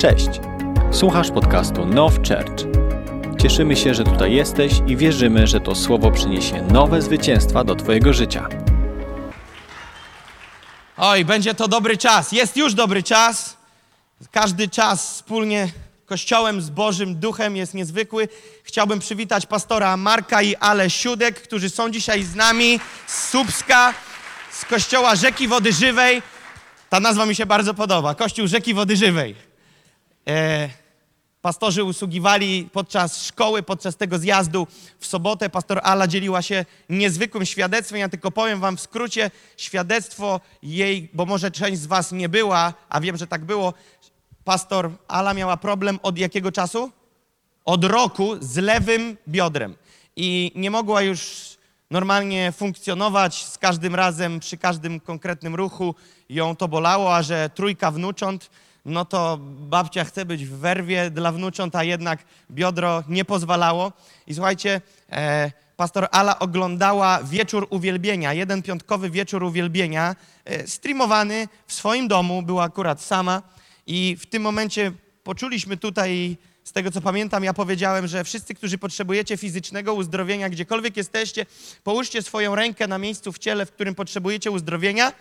Cześć! Słuchasz podcastu Now Church. Cieszymy się, że tutaj jesteś i wierzymy, że to słowo przyniesie nowe zwycięstwa do Twojego życia. Oj, będzie to dobry czas. Jest już dobry czas. Każdy czas wspólnie Kościołem z Bożym Duchem jest niezwykły. Chciałbym przywitać pastora Marka i Ale Siódek, którzy są dzisiaj z nami z Słupska, z Kościoła Rzeki Wody Żywej. Ta nazwa mi się bardzo podoba. Kościół Rzeki Wody Żywej. E, pastorzy usługiwali podczas szkoły, podczas tego zjazdu w sobotę. Pastor Ala dzieliła się niezwykłym świadectwem. Ja tylko powiem wam w skrócie świadectwo jej, bo może część z was nie była, a wiem, że tak było. Pastor Ala miała problem od jakiego czasu? Od roku z lewym biodrem. I nie mogła już normalnie funkcjonować. Z każdym razem, przy każdym konkretnym ruchu ją to bolało, a że trójka wnucząt, no to babcia chce być w werwie dla wnucząt, a jednak biodro nie pozwalało. I słuchajcie, e, pastor Ala oglądała wieczór uwielbienia, jeden piątkowy wieczór uwielbienia, e, streamowany w swoim domu, była akurat sama. I w tym momencie poczuliśmy tutaj, z tego co pamiętam, ja powiedziałem, że wszyscy, którzy potrzebujecie fizycznego uzdrowienia, gdziekolwiek jesteście, połóżcie swoją rękę na miejscu w ciele, w którym potrzebujecie uzdrowienia.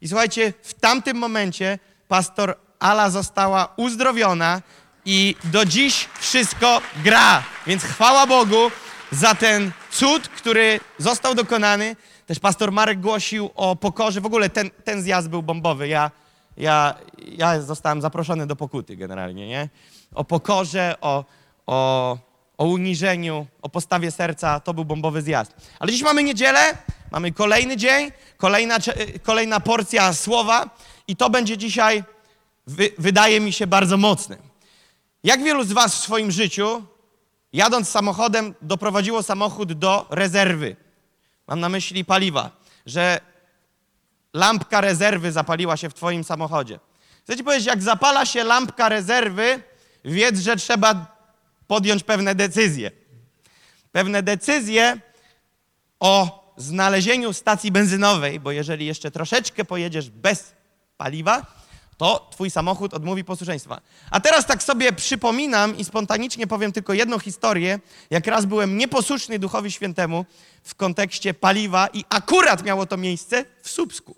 I słuchajcie, w tamtym momencie pastor Ala została uzdrowiona i do dziś wszystko gra. Więc chwała Bogu za ten cud, który został dokonany. Też pastor Marek głosił o pokorze. W ogóle ten, ten zjazd był bombowy. Ja, ja, ja zostałem zaproszony do pokuty generalnie, nie? O pokorze, o, o, o uniżeniu, o postawie serca. To był bombowy zjazd. Ale dziś mamy niedzielę, mamy kolejny dzień, kolejna, kolejna porcja słowa i to będzie dzisiaj, wy, wydaje mi się, bardzo mocne. Jak wielu z was w swoim życiu, jadąc samochodem, doprowadziło samochód do rezerwy? Mam na myśli paliwa, że lampka rezerwy zapaliła się w twoim samochodzie. Chcę ci powiedzieć, jak zapala się lampka rezerwy, wiedz, że trzeba podjąć pewne decyzje. Pewne decyzje o znalezieniu stacji benzynowej, bo jeżeli jeszcze troszeczkę pojedziesz bez paliwa, to twój samochód odmówi posłuszeństwa. A teraz tak sobie przypominam i spontanicznie powiem tylko jedną historię, jak raz byłem nieposłuszny Duchowi Świętemu w kontekście paliwa i akurat miało to miejsce w Słupsku.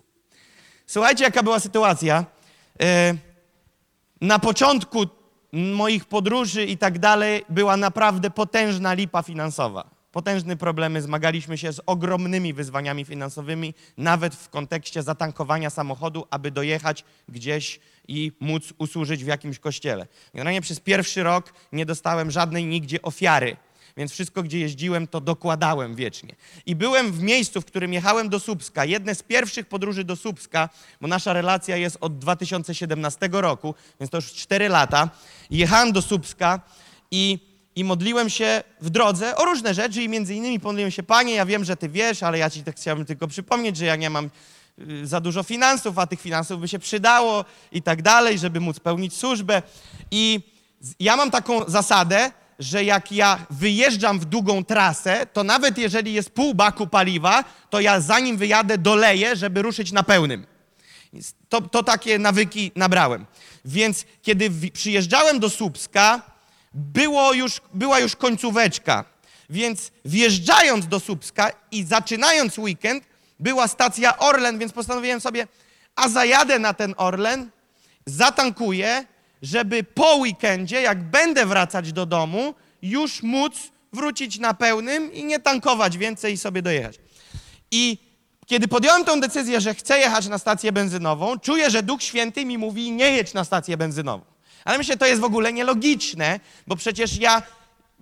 Słuchajcie, jaka była sytuacja. E, Na początku moich podróży i tak dalej była naprawdę potężna lipa finansowa. Potężne problemy, zmagaliśmy się z ogromnymi wyzwaniami finansowymi, nawet w kontekście zatankowania samochodu, aby dojechać gdzieś i móc usłużyć w jakimś kościele. Generalnie przez pierwszy rok nie dostałem żadnej nigdzie ofiary, więc wszystko, gdzie jeździłem, to dokładałem wiecznie. I byłem w miejscu, w którym jechałem do Słupska, jedne z pierwszych podróży do Słupska, bo nasza relacja jest od 2017 roku, więc to już 4 lata. Jechałem do Słupska i i modliłem się w drodze o różne rzeczy i między innymi modliłem się, Panie, ja wiem, że Ty wiesz, ale ja Ci tak chciałbym tylko przypomnieć, że ja nie mam y, za dużo finansów, a tych finansów by się przydało i tak dalej, żeby móc pełnić służbę. I ja mam taką zasadę, że jak ja wyjeżdżam w długą trasę, to nawet jeżeli jest pół baku paliwa, to ja zanim wyjadę doleję, żeby ruszyć na pełnym. To, to takie nawyki nabrałem. Więc kiedy przyjeżdżałem do Słupska, było już, była już końcóweczka. Więc wjeżdżając do Słupska i zaczynając weekend, była stacja Orlen, więc postanowiłem sobie, a zajadę na ten Orlen, zatankuję, żeby po weekendzie, jak będę wracać do domu, już móc wrócić na pełnym i nie tankować więcej i sobie dojechać. I kiedy podjąłem tę decyzję, że chcę jechać na stację benzynową, czuję, że Duch Święty mi mówi, nie jedź na stację benzynową. Ale myślę, to jest w ogóle nielogiczne, bo przecież ja.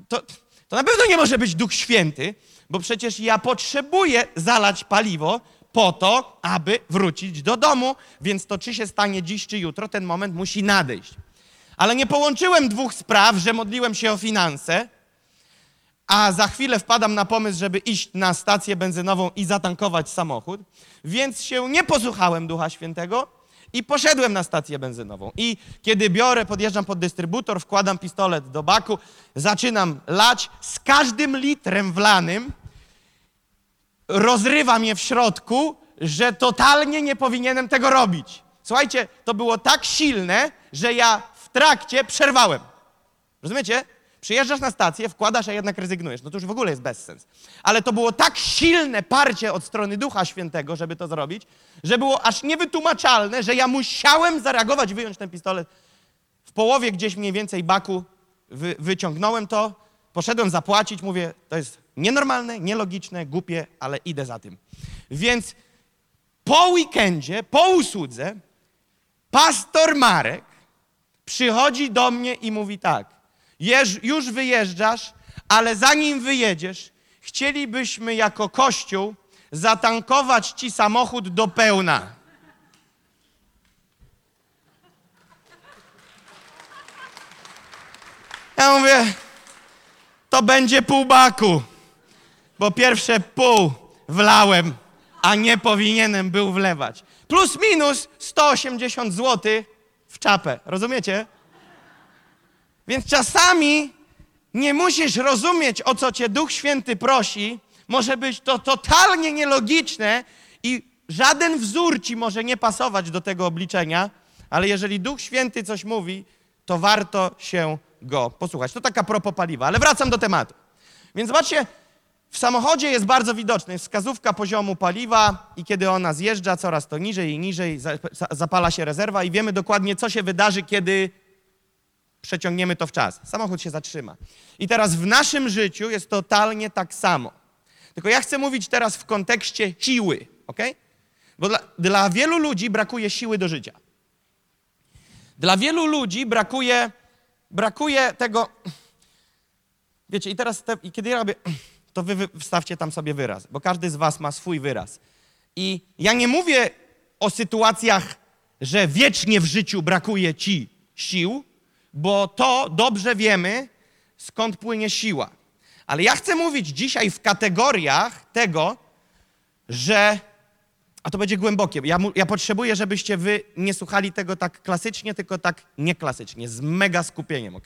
To, to na pewno nie może być Duch Święty, bo przecież ja potrzebuję zalać paliwo po to, aby wrócić do domu, więc to czy się stanie dziś, czy jutro, ten moment musi nadejść. Ale nie połączyłem dwóch spraw, że modliłem się o finanse, a za chwilę wpadam na pomysł, żeby iść na stację benzynową i zatankować samochód, więc się nie posłuchałem Ducha Świętego i poszedłem na stację benzynową. I kiedy biorę, podjeżdżam pod dystrybutor, wkładam pistolet do baku, zaczynam lać, z każdym litrem wlanym rozrywa mnie w środku, że totalnie nie powinienem tego robić. Słuchajcie, to było tak silne, że ja w trakcie przerwałem. Rozumiecie? Przyjeżdżasz na stację, wkładasz, a jednak rezygnujesz. No to już w ogóle jest bezsens. Ale to było tak silne parcie od strony Ducha Świętego, żeby to zrobić, że było aż niewytłumaczalne, że ja musiałem zareagować, wyjąć ten pistolet. W połowie gdzieś mniej więcej baku wy, wyciągnąłem to, poszedłem zapłacić, mówię, to jest nienormalne, nielogiczne, głupie, ale idę za tym. Więc po weekendzie, po usłudze, pastor Marek przychodzi do mnie i mówi tak, Już wyjeżdżasz, ale zanim wyjedziesz, chcielibyśmy jako kościół zatankować ci samochód do pełna. Ja mówię, to będzie pół baku, bo pierwsze pół wlałem, a nie powinienem był wlewać. Plus minus 180 zł w czapę, rozumiecie? Więc czasami nie musisz rozumieć, o co cię Duch Święty prosi. Może być to totalnie nielogiczne i żaden wzór ci może nie pasować do tego obliczenia, ale jeżeli Duch Święty coś mówi, to warto się go posłuchać. To taka propos paliwa, ale wracam do tematu. Więc zobaczcie, w samochodzie jest bardzo widoczne, jest wskazówka poziomu paliwa i kiedy ona zjeżdża coraz to niżej i niżej, zapala się rezerwa i wiemy dokładnie, co się wydarzy, kiedy przeciągniemy to w czas. Samochód się zatrzyma. I teraz w naszym życiu jest totalnie tak samo. Tylko ja chcę mówić teraz w kontekście siły, ok? Bo dla, dla wielu ludzi brakuje siły do życia. Dla wielu ludzi brakuje, brakuje tego. Wiecie, i teraz, te, i kiedy ja robię, to wy wstawcie tam sobie wyraz, bo każdy z Was ma swój wyraz. I ja nie mówię o sytuacjach, że wiecznie w życiu brakuje ci sił, bo to dobrze wiemy, skąd płynie siła. Ale ja chcę mówić dzisiaj w kategoriach tego, że. A to będzie głębokie. Ja, ja potrzebuję, żebyście wy nie słuchali tego tak klasycznie, tylko tak nieklasycznie, z mega skupieniem, ok?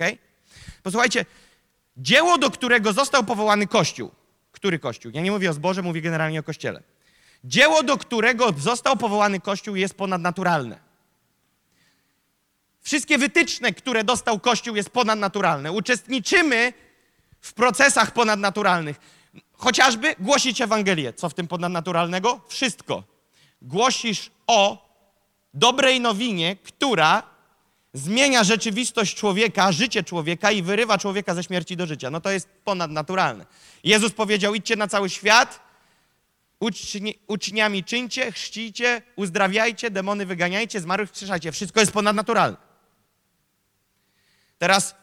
Posłuchajcie, dzieło, do którego został powołany Kościół. Który Kościół? Ja nie mówię o zborze, mówię generalnie o Kościele. Dzieło, do którego został powołany Kościół, jest ponadnaturalne. Wszystkie wytyczne, które dostał Kościół, jest ponadnaturalne. Uczestniczymy w procesach ponadnaturalnych. Chociażby głosić Ewangelię. Co w tym ponadnaturalnego? Wszystko. Głosisz o dobrej nowinie, która zmienia rzeczywistość człowieka, życie człowieka i wyrywa człowieka ze śmierci do życia. No to jest ponadnaturalne. Jezus powiedział: idźcie na cały świat, uczni, uczniami czyńcie, chrzcijcie, uzdrawiajcie, demony wyganiajcie, zmarłych wskrzeszajcie. Wszystko jest ponadnaturalne. Teraz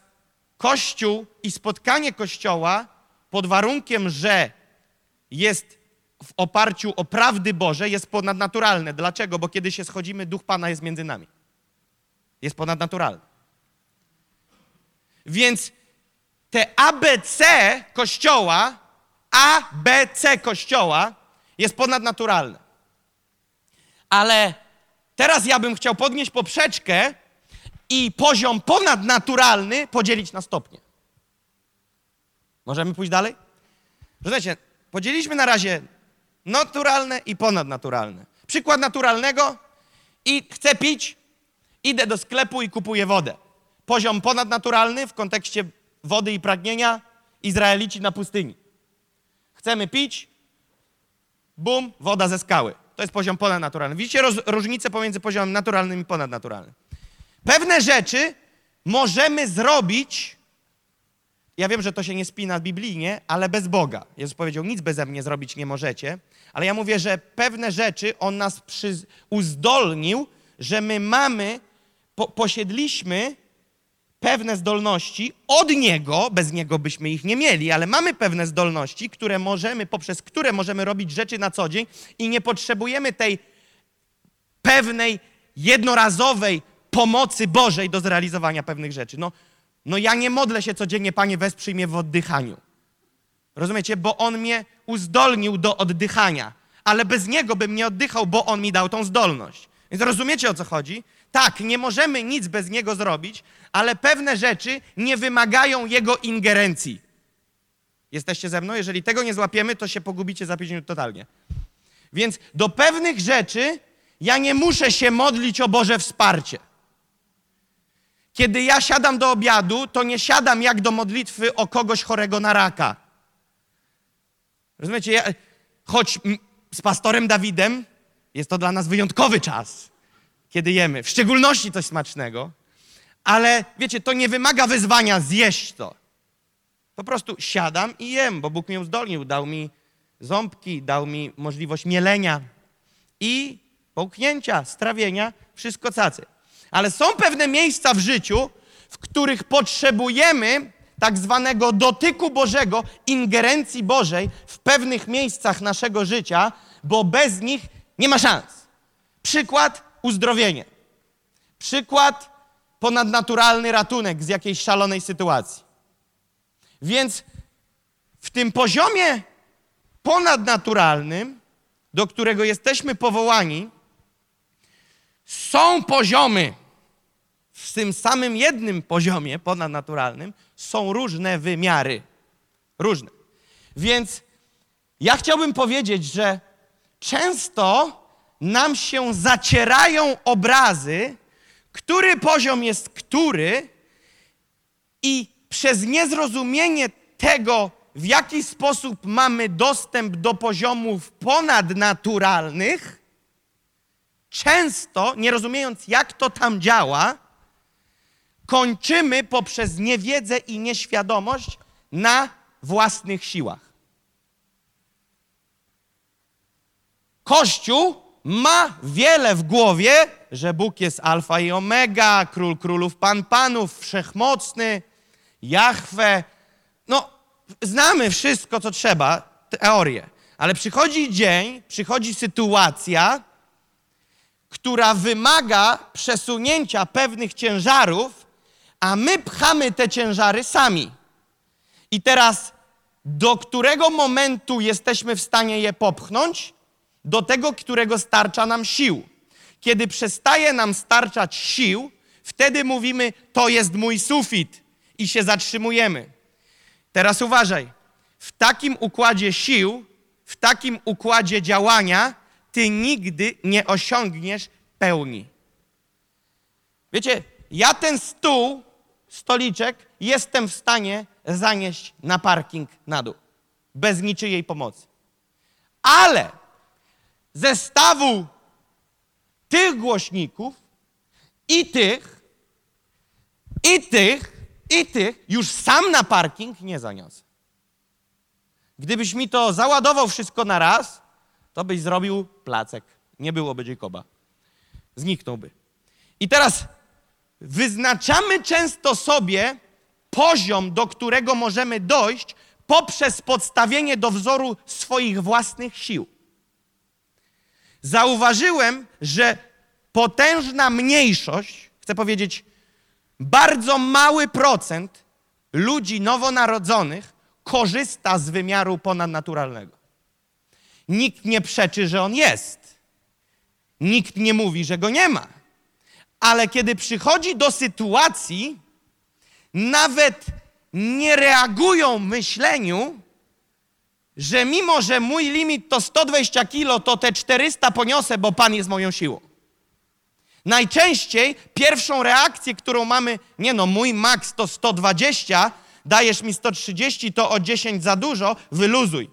Kościół i spotkanie Kościoła pod warunkiem, że jest w oparciu o prawdy Boże, jest ponadnaturalne. Dlaczego? Bo kiedy się schodzimy, Duch Pana jest między nami. Jest ponadnaturalny. Więc te ABC Kościoła, ABC Kościoła jest ponadnaturalne. Ale teraz ja bym chciał podnieść poprzeczkę i poziom ponadnaturalny podzielić na stopnie. Możemy pójść dalej? Rozumiecie, podzieliliśmy na razie naturalne i ponadnaturalne. Przykład naturalnego i chcę pić, idę do sklepu i kupuję wodę. Poziom ponadnaturalny w kontekście wody i pragnienia Izraelici na pustyni. Chcemy pić, bum, woda ze skały. To jest poziom ponadnaturalny. Widzicie roz, różnicę pomiędzy poziomem naturalnym i ponadnaturalnym. Pewne rzeczy możemy zrobić, ja wiem, że to się nie spina biblijnie, ale bez Boga. Jezus powiedział, nic beze mnie zrobić nie możecie, ale ja mówię, że pewne rzeczy On nas przy, uzdolnił, że my mamy, po, posiedliśmy pewne zdolności od Niego, bez Niego byśmy ich nie mieli, ale mamy pewne zdolności, które możemy, poprzez które możemy robić rzeczy na co dzień i nie potrzebujemy tej pewnej, jednorazowej pomocy Bożej do zrealizowania pewnych rzeczy. No, no ja nie modlę się codziennie, Panie, wesprzyj mnie w oddychaniu. Rozumiecie? Bo On mnie uzdolnił do oddychania, ale bez Niego bym nie oddychał, bo On mi dał tą zdolność. Więc rozumiecie, o co chodzi? Tak, nie możemy nic bez Niego zrobić, ale pewne rzeczy nie wymagają Jego ingerencji. Jesteście ze mną? Jeżeli tego nie złapiemy, to się pogubicie za 5 minut totalnie. Więc do pewnych rzeczy ja nie muszę się modlić o Boże wsparcie. Kiedy ja siadam do obiadu, to nie siadam jak do modlitwy o kogoś chorego na raka. Rozumiecie? Ja, choć z pastorem Dawidem jest to dla nas wyjątkowy czas, kiedy jemy, w szczególności coś smacznego, ale wiecie, to nie wymaga wyzwania zjeść to. Po prostu siadam i jem, bo Bóg mnie uzdolnił, dał mi ząbki, dał mi możliwość mielenia i połknięcia, strawienia, wszystko cacy. Ale są pewne miejsca w życiu, w których potrzebujemy tak zwanego dotyku Bożego, ingerencji Bożej w pewnych miejscach naszego życia, bo bez nich nie ma szans. Przykład uzdrowienie. Przykład ponadnaturalny ratunek z jakiejś szalonej sytuacji. Więc w tym poziomie ponadnaturalnym, do którego jesteśmy powołani, są poziomy. W tym samym jednym poziomie ponadnaturalnym są różne wymiary. Różne. Więc ja chciałbym powiedzieć, że często nam się zacierają obrazy, który poziom jest który, i przez niezrozumienie tego, w jaki sposób mamy dostęp do poziomów ponadnaturalnych, często, nie rozumiejąc, jak to tam działa, kończymy poprzez niewiedzę i nieświadomość na własnych siłach. Kościół ma wiele w głowie, że Bóg jest alfa i omega, król królów, pan panów, wszechmocny, Jahwe. No, znamy wszystko, co trzeba, teorię. Ale przychodzi dzień, przychodzi sytuacja, która wymaga przesunięcia pewnych ciężarów, a my pchamy te ciężary sami. I teraz, do którego momentu jesteśmy w stanie je popchnąć? Do tego, którego starcza nam sił. Kiedy przestaje nam starczać sił, wtedy mówimy: To jest mój sufit i się zatrzymujemy. Teraz uważaj. W takim układzie sił, w takim układzie działania, ty nigdy nie osiągniesz pełni. Wiecie, ja ten stół, stoliczek, jestem w stanie zanieść na parking na dół. Bez niczyjej pomocy. Ale zestawu tych głośników i tych, i tych, i tych już sam na parking nie zaniosę. Gdybyś mi to załadował wszystko na raz, to byś zrobił placek. Nie byłoby Jacoba. Zniknąłby. I teraz wyznaczamy często sobie poziom, do którego możemy dojść poprzez podstawienie do wzoru swoich własnych sił. Zauważyłem, że potężna mniejszość, chcę powiedzieć, bardzo mały procent ludzi nowonarodzonych korzysta z wymiaru ponadnaturalnego. Nikt nie przeczy, że on jest. Nikt nie mówi, że go nie ma. Ale kiedy przychodzi do sytuacji, nawet nie reagują myśleniu, że mimo, że mój limit to 120 kilo, to te 400 poniosę, bo Pan jest moją siłą. Najczęściej pierwszą reakcję, którą mamy, nie no, mój maks to 120, dajesz mi 130, to o 10 za dużo, wyluzuj.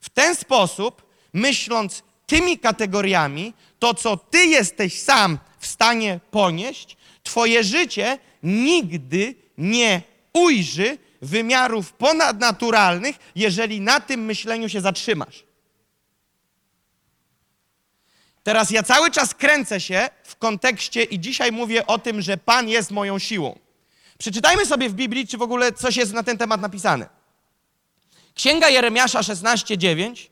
W ten sposób, myśląc tymi kategoriami, to co ty jesteś sam w stanie ponieść, twoje życie nigdy nie ujrzy wymiarów ponadnaturalnych, jeżeli na tym myśleniu się zatrzymasz. Teraz ja cały czas kręcę się w kontekście i dzisiaj mówię o tym, że Pan jest moją siłą. Przeczytajmy sobie w Biblii, czy w ogóle coś jest na ten temat napisane. Księga Jeremiasza 16:9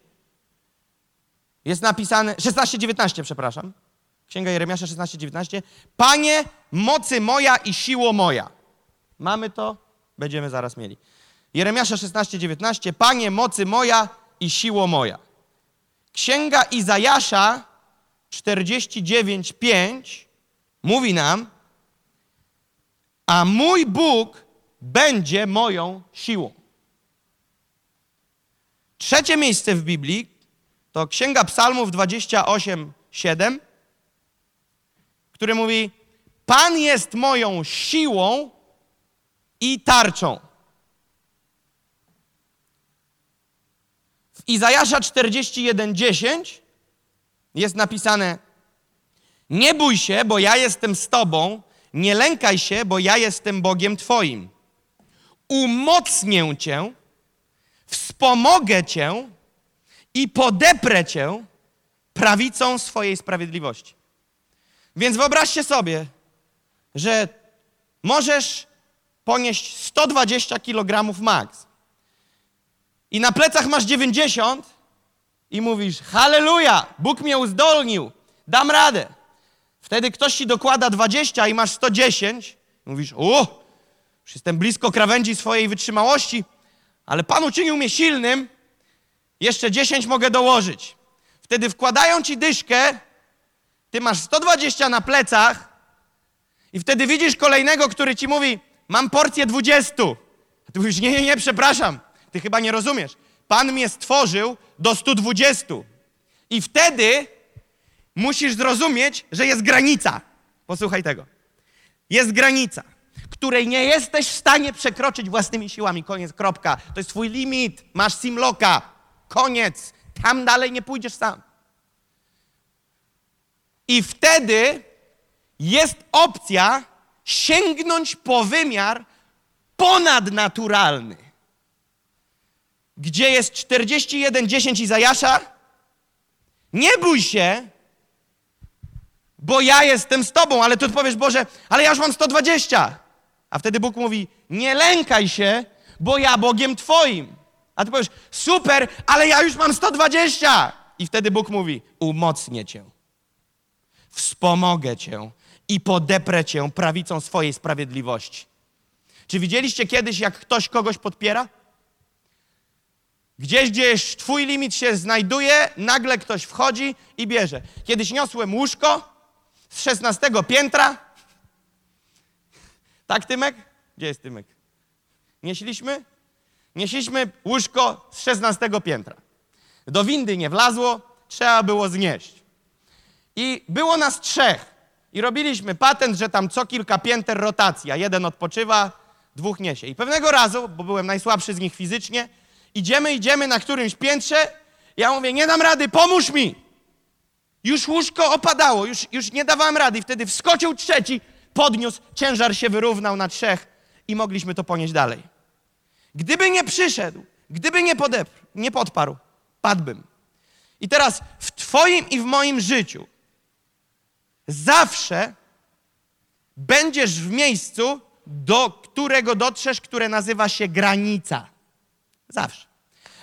jest napisane 16:19, przepraszam. Księga Jeremiasza 16:19. Panie, mocy moja i siło moja. Mamy to? Będziemy zaraz mieli. Jeremiasza 16:19. Panie, mocy moja i siło moja. Księga Izajasza 49:5 mówi nam: A mój Bóg będzie moją siłą. Trzecie miejsce w Biblii to Księga Psalmów 28:7, które mówi: Pan jest moją siłą i tarczą. W Izajasza 41:10 jest napisane: Nie bój się, bo ja jestem z tobą, nie lękaj się, bo ja jestem Bogiem twoim. Umocnię cię, wspomogę cię i podeprę cię prawicą swojej sprawiedliwości. Więc wyobraźcie sobie, że możesz ponieść 120 kg max i na plecach masz 90 i mówisz, halleluja, Bóg mnie uzdolnił, dam radę. Wtedy ktoś ci dokłada 20 i masz 110, mówisz, o, już jestem blisko krawędzi swojej wytrzymałości, ale Pan uczynił mnie silnym, jeszcze 10 mogę dołożyć. Wtedy wkładają ci dyszkę, ty masz 120 na plecach i wtedy widzisz kolejnego, który ci mówi, mam porcję 20. A ty mówisz, nie, nie, nie, przepraszam, ty chyba nie rozumiesz. Pan mnie stworzył do 120. I wtedy musisz zrozumieć, że jest granica. Posłuchaj tego. Jest granica, której nie jesteś w stanie przekroczyć własnymi siłami. Koniec, kropka. To jest twój limit. Masz simloka. Koniec. Tam dalej nie pójdziesz sam. I wtedy jest opcja sięgnąć po wymiar ponadnaturalny. Gdzie jest 41:10 Izajasza? Nie bój się, bo ja jestem z tobą, ale ty powiesz, Boże, ale ja już mam 120. A wtedy Bóg mówi, nie lękaj się, bo ja Bogiem twoim. A ty powiesz, super, ale ja już mam 120. I wtedy Bóg mówi, umocnię cię, wspomogę cię i podeprę cię prawicą swojej sprawiedliwości. Czy widzieliście kiedyś, jak ktoś kogoś podpiera? Gdzieś, gdzieś twój limit się znajduje, nagle ktoś wchodzi i bierze. Kiedyś niosłem łóżko z 16 piętra. Tak, Tymek? Gdzie jest Tymek? Nieśliśmy? Nieśliśmy łóżko z 16 piętra. Do windy nie wlazło, trzeba było znieść. I było nas trzech. I robiliśmy patent, że tam co kilka pięter rotacja. Jeden odpoczywa, dwóch niesie. I pewnego razu, bo byłem najsłabszy z nich fizycznie, idziemy, idziemy na którymś piętrze. Ja mówię, nie dam rady, pomóż mi. Już łóżko opadało, już, już nie dawałem rady. I wtedy wskoczył trzeci, podniósł, ciężar się wyrównał na trzech i mogliśmy to ponieść dalej. Gdyby nie przyszedł, gdyby nie, podep- nie podparł, padłbym. I teraz w Twoim i w moim życiu zawsze będziesz w miejscu, do którego dotrzesz, które nazywa się granica. Zawsze.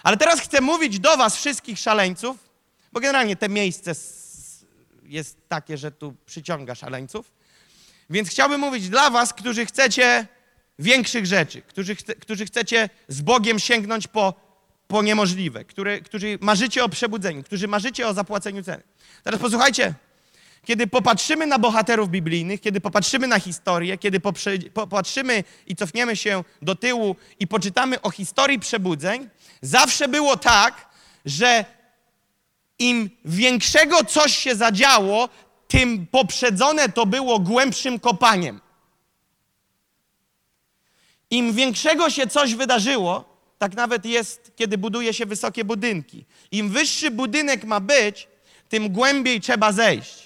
Ale teraz chcę mówić do Was, wszystkich szaleńców, bo generalnie te miejsce jest takie, że tu przyciąga szaleńców. Więc chciałbym mówić dla Was, którzy chcecie większych rzeczy, którzy, chce, którzy chcecie z Bogiem sięgnąć po, po niemożliwe, którzy marzycie o przebudzeniu, którzy marzycie o zapłaceniu ceny. Teraz posłuchajcie, kiedy popatrzymy na bohaterów biblijnych, kiedy popatrzymy na historię, kiedy popatrzymy i cofniemy się do tyłu i poczytamy o historii przebudzeń, zawsze było tak, że im większego coś się zadziało, tym poprzedzone to było głębszym kopaniem. Im większego się coś wydarzyło, tak nawet jest, kiedy buduje się wysokie budynki. Im wyższy budynek ma być, tym głębiej trzeba zejść.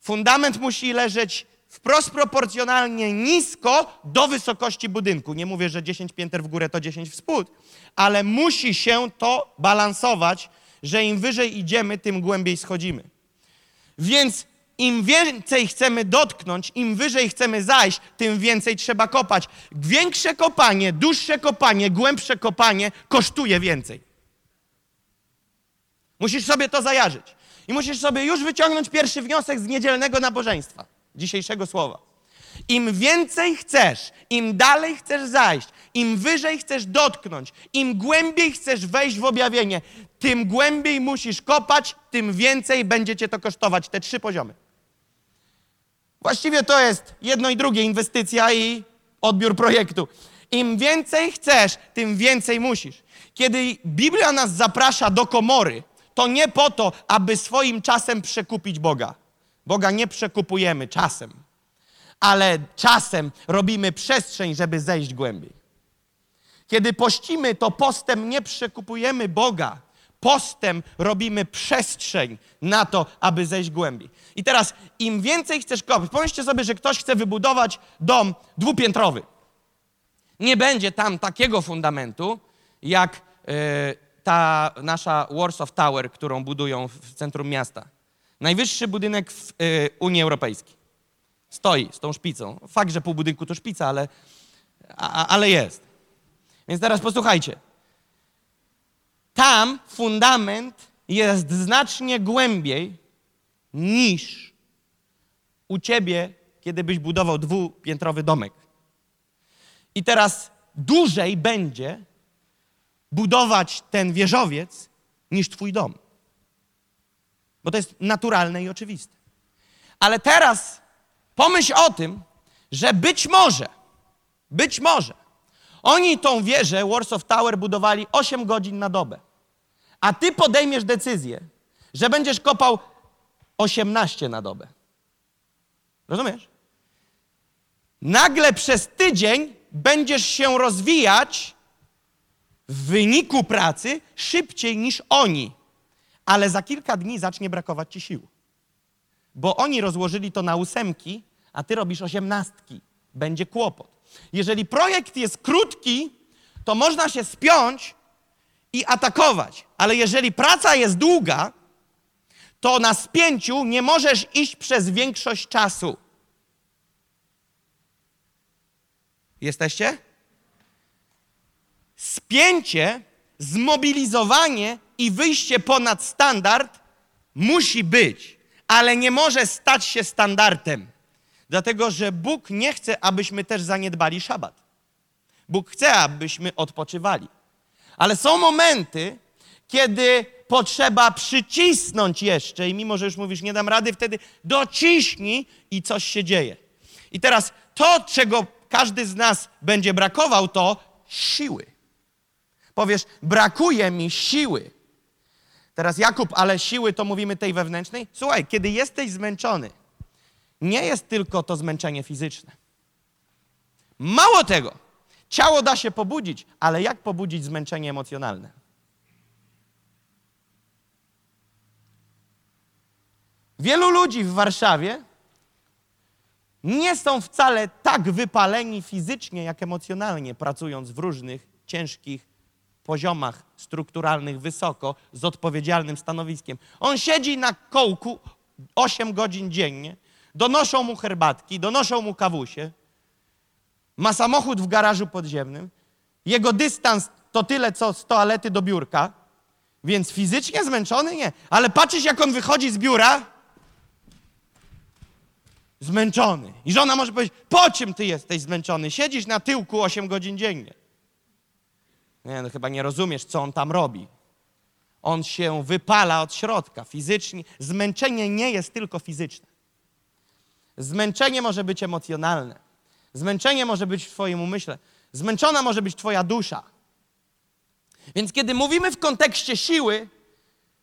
Fundament musi leżeć wprost proporcjonalnie nisko do wysokości budynku. Nie mówię, że 10 pięter w górę to 10 w spód, ale musi się to balansować, że im wyżej idziemy, tym głębiej schodzimy. Więc im więcej chcemy dotknąć, im wyżej chcemy zajść, tym więcej trzeba kopać. Większe kopanie, dłuższe kopanie, głębsze kopanie kosztuje więcej. Musisz sobie to zajarzyć. I musisz sobie już wyciągnąć pierwszy wniosek z niedzielnego nabożeństwa, dzisiejszego słowa. Im więcej chcesz, im dalej chcesz zajść, im wyżej chcesz dotknąć, im głębiej chcesz wejść w objawienie, tym głębiej musisz kopać, tym więcej będzie cię to kosztować. Te trzy poziomy. Właściwie to jest jedno i drugie, inwestycja i odbiór projektu. Im więcej chcesz, tym więcej musisz. Kiedy Biblia nas zaprasza do komory, to nie po to, aby swoim czasem przekupić Boga. Boga nie przekupujemy czasem. ale czasem robimy przestrzeń, żeby zejść głębiej. Kiedy pościmy, to postem nie przekupujemy Boga. Postem robimy przestrzeń na to, aby zejść głębiej. I teraz, im więcej chcesz kopać, pomyślcie sobie, że ktoś chce wybudować dom dwupiętrowy. Nie będzie tam takiego fundamentu, jak yy, ta nasza Warsaw Tower, którą budują w centrum miasta. Najwyższy budynek w yy, Unii Europejskiej. Stoi z tą szpicą. Fakt, że pół budynku to szpica, ale, a, ale jest. Więc teraz posłuchajcie. Tam fundament jest znacznie głębiej niż u ciebie, kiedy byś budował dwupiętrowy domek. I teraz dłużej będzie budować ten wieżowiec niż twój dom. Bo to jest naturalne i oczywiste. Ale teraz pomyśl o tym, że być może, być może oni tą wieżę Warsaw Tower budowali 8 godzin na dobę. A ty podejmiesz decyzję, że będziesz kopał 18 na dobę. Rozumiesz? Nagle przez tydzień będziesz się rozwijać w wyniku pracy szybciej niż oni. Ale za kilka dni zacznie brakować ci sił. Bo oni rozłożyli to na ósemki, a ty robisz osiemnastki. Będzie kłopot. Jeżeli projekt jest krótki, to można się spiąć i atakować. Ale jeżeli praca jest długa, to na spięciu nie możesz iść przez większość czasu. Jesteście? Spięcie, zmobilizowanie i wyjście ponad standard musi być, ale nie może stać się standardem. Dlatego, że Bóg nie chce, abyśmy też zaniedbali szabat. Bóg chce, abyśmy odpoczywali. Ale są momenty, kiedy potrzeba przycisnąć jeszcze i mimo, że już mówisz, nie dam rady, wtedy dociśnij i coś się dzieje. I teraz to, czego każdy z nas będzie brakował, to siły. Powiesz, brakuje mi siły. Teraz Jakub, ale siły to mówimy tej wewnętrznej? Słuchaj, kiedy jesteś zmęczony, nie jest tylko to zmęczenie fizyczne. Mało tego, ciało da się pobudzić, ale jak pobudzić zmęczenie emocjonalne? Wielu ludzi w Warszawie nie są wcale tak wypaleni fizycznie, jak emocjonalnie, pracując w różnych ciężkich poziomach strukturalnych wysoko, z odpowiedzialnym stanowiskiem. On siedzi na kołku 8 godzin dziennie, donoszą mu herbatki, donoszą mu kawusie, ma samochód w garażu podziemnym, jego dystans to tyle, co z toalety do biurka, więc fizycznie zmęczony nie, ale patrzysz, jak on wychodzi z biura, zmęczony. I żona może powiedzieć, po czym ty jesteś zmęczony? Siedzisz na tyłku 8 godzin dziennie. Nie, no chyba nie rozumiesz, co on tam robi. On się wypala od środka fizycznie. Zmęczenie nie jest tylko fizyczne. Zmęczenie może być emocjonalne. Zmęczenie może być w Twoim umyśle. Zmęczona może być Twoja dusza. Więc kiedy mówimy w kontekście siły,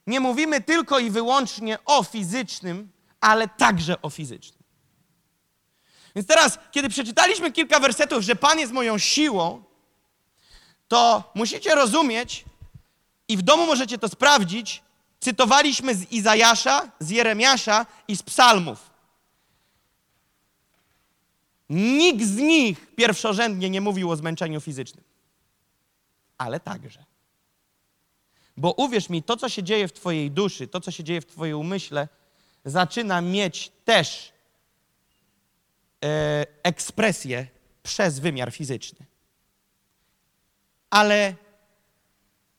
nie mówimy tylko i wyłącznie o fizycznym, ale także o fizycznym. Więc teraz, kiedy przeczytaliśmy kilka wersetów, że Pan jest moją siłą, to musicie rozumieć i w domu możecie to sprawdzić. Cytowaliśmy z Izajasza, z Jeremiasza i z Psalmów. Nikt z nich pierwszorzędnie nie mówił o zmęczeniu fizycznym. Ale także. Bo uwierz mi, to, co się dzieje w Twojej duszy, to, co się dzieje w Twoim umyśle, zaczyna mieć też e, ekspresję przez wymiar fizyczny. Ale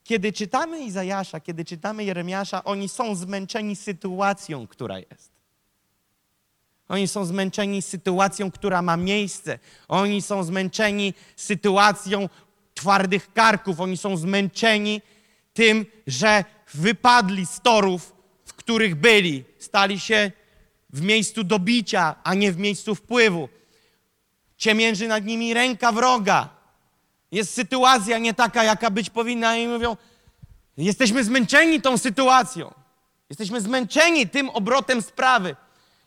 kiedy czytamy Izajasza, kiedy czytamy Jeremiasza, oni są zmęczeni sytuacją, która jest. Oni są zmęczeni sytuacją, która ma miejsce. Oni są zmęczeni sytuacją twardych karków. Oni są zmęczeni tym, że wypadli z torów, w których byli. Stali się w miejscu dobicia, a nie w miejscu wpływu. Ciemięży nad nimi ręka wroga. Jest sytuacja nie taka, jaka być powinna, i mówią: Jesteśmy zmęczeni tą sytuacją. Jesteśmy zmęczeni tym obrotem sprawy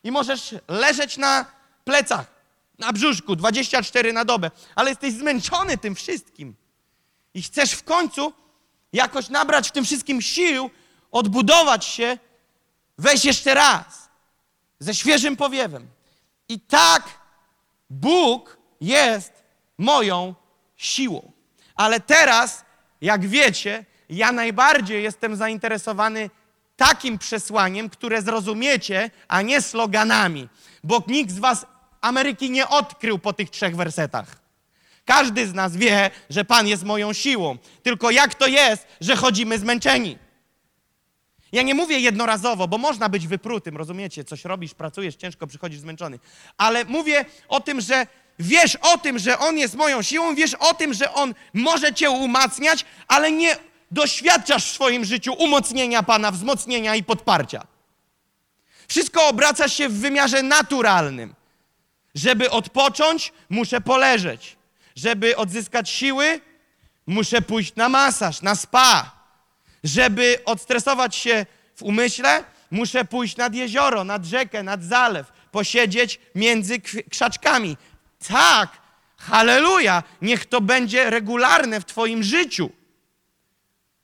i możesz leżeć na plecach na brzuszku 24 na dobę, ale jesteś zmęczony tym wszystkim. I chcesz w końcu jakoś nabrać w tym wszystkim sił, odbudować się, wejść jeszcze raz ze świeżym powiewem. I tak Bóg jest moją siłą. Ale teraz, jak wiecie, ja najbardziej jestem zainteresowany takim przesłaniem, które zrozumiecie, a nie sloganami, bo nikt z Was Ameryki nie odkrył po tych trzech wersetach. Każdy z nas wie, że Pan jest moją siłą. Tylko jak to jest, że chodzimy zmęczeni? Ja nie mówię jednorazowo, bo można być wyprutym, rozumiecie? Coś robisz, pracujesz, ciężko przychodzisz zmęczony. Ale mówię o tym, że wiesz o tym, że On jest moją siłą, wiesz o tym, że On może cię umacniać, ale nie doświadczasz w swoim życiu umocnienia Pana, wzmocnienia i podparcia. Wszystko obraca się w wymiarze naturalnym. Żeby odpocząć, muszę poleżeć. Żeby odzyskać siły, muszę pójść na masaż, na spa. Żeby odstresować się w umyśle, muszę pójść nad jezioro, nad rzekę, nad zalew, posiedzieć między krzaczkami. Tak, halleluja, niech to będzie regularne w Twoim życiu.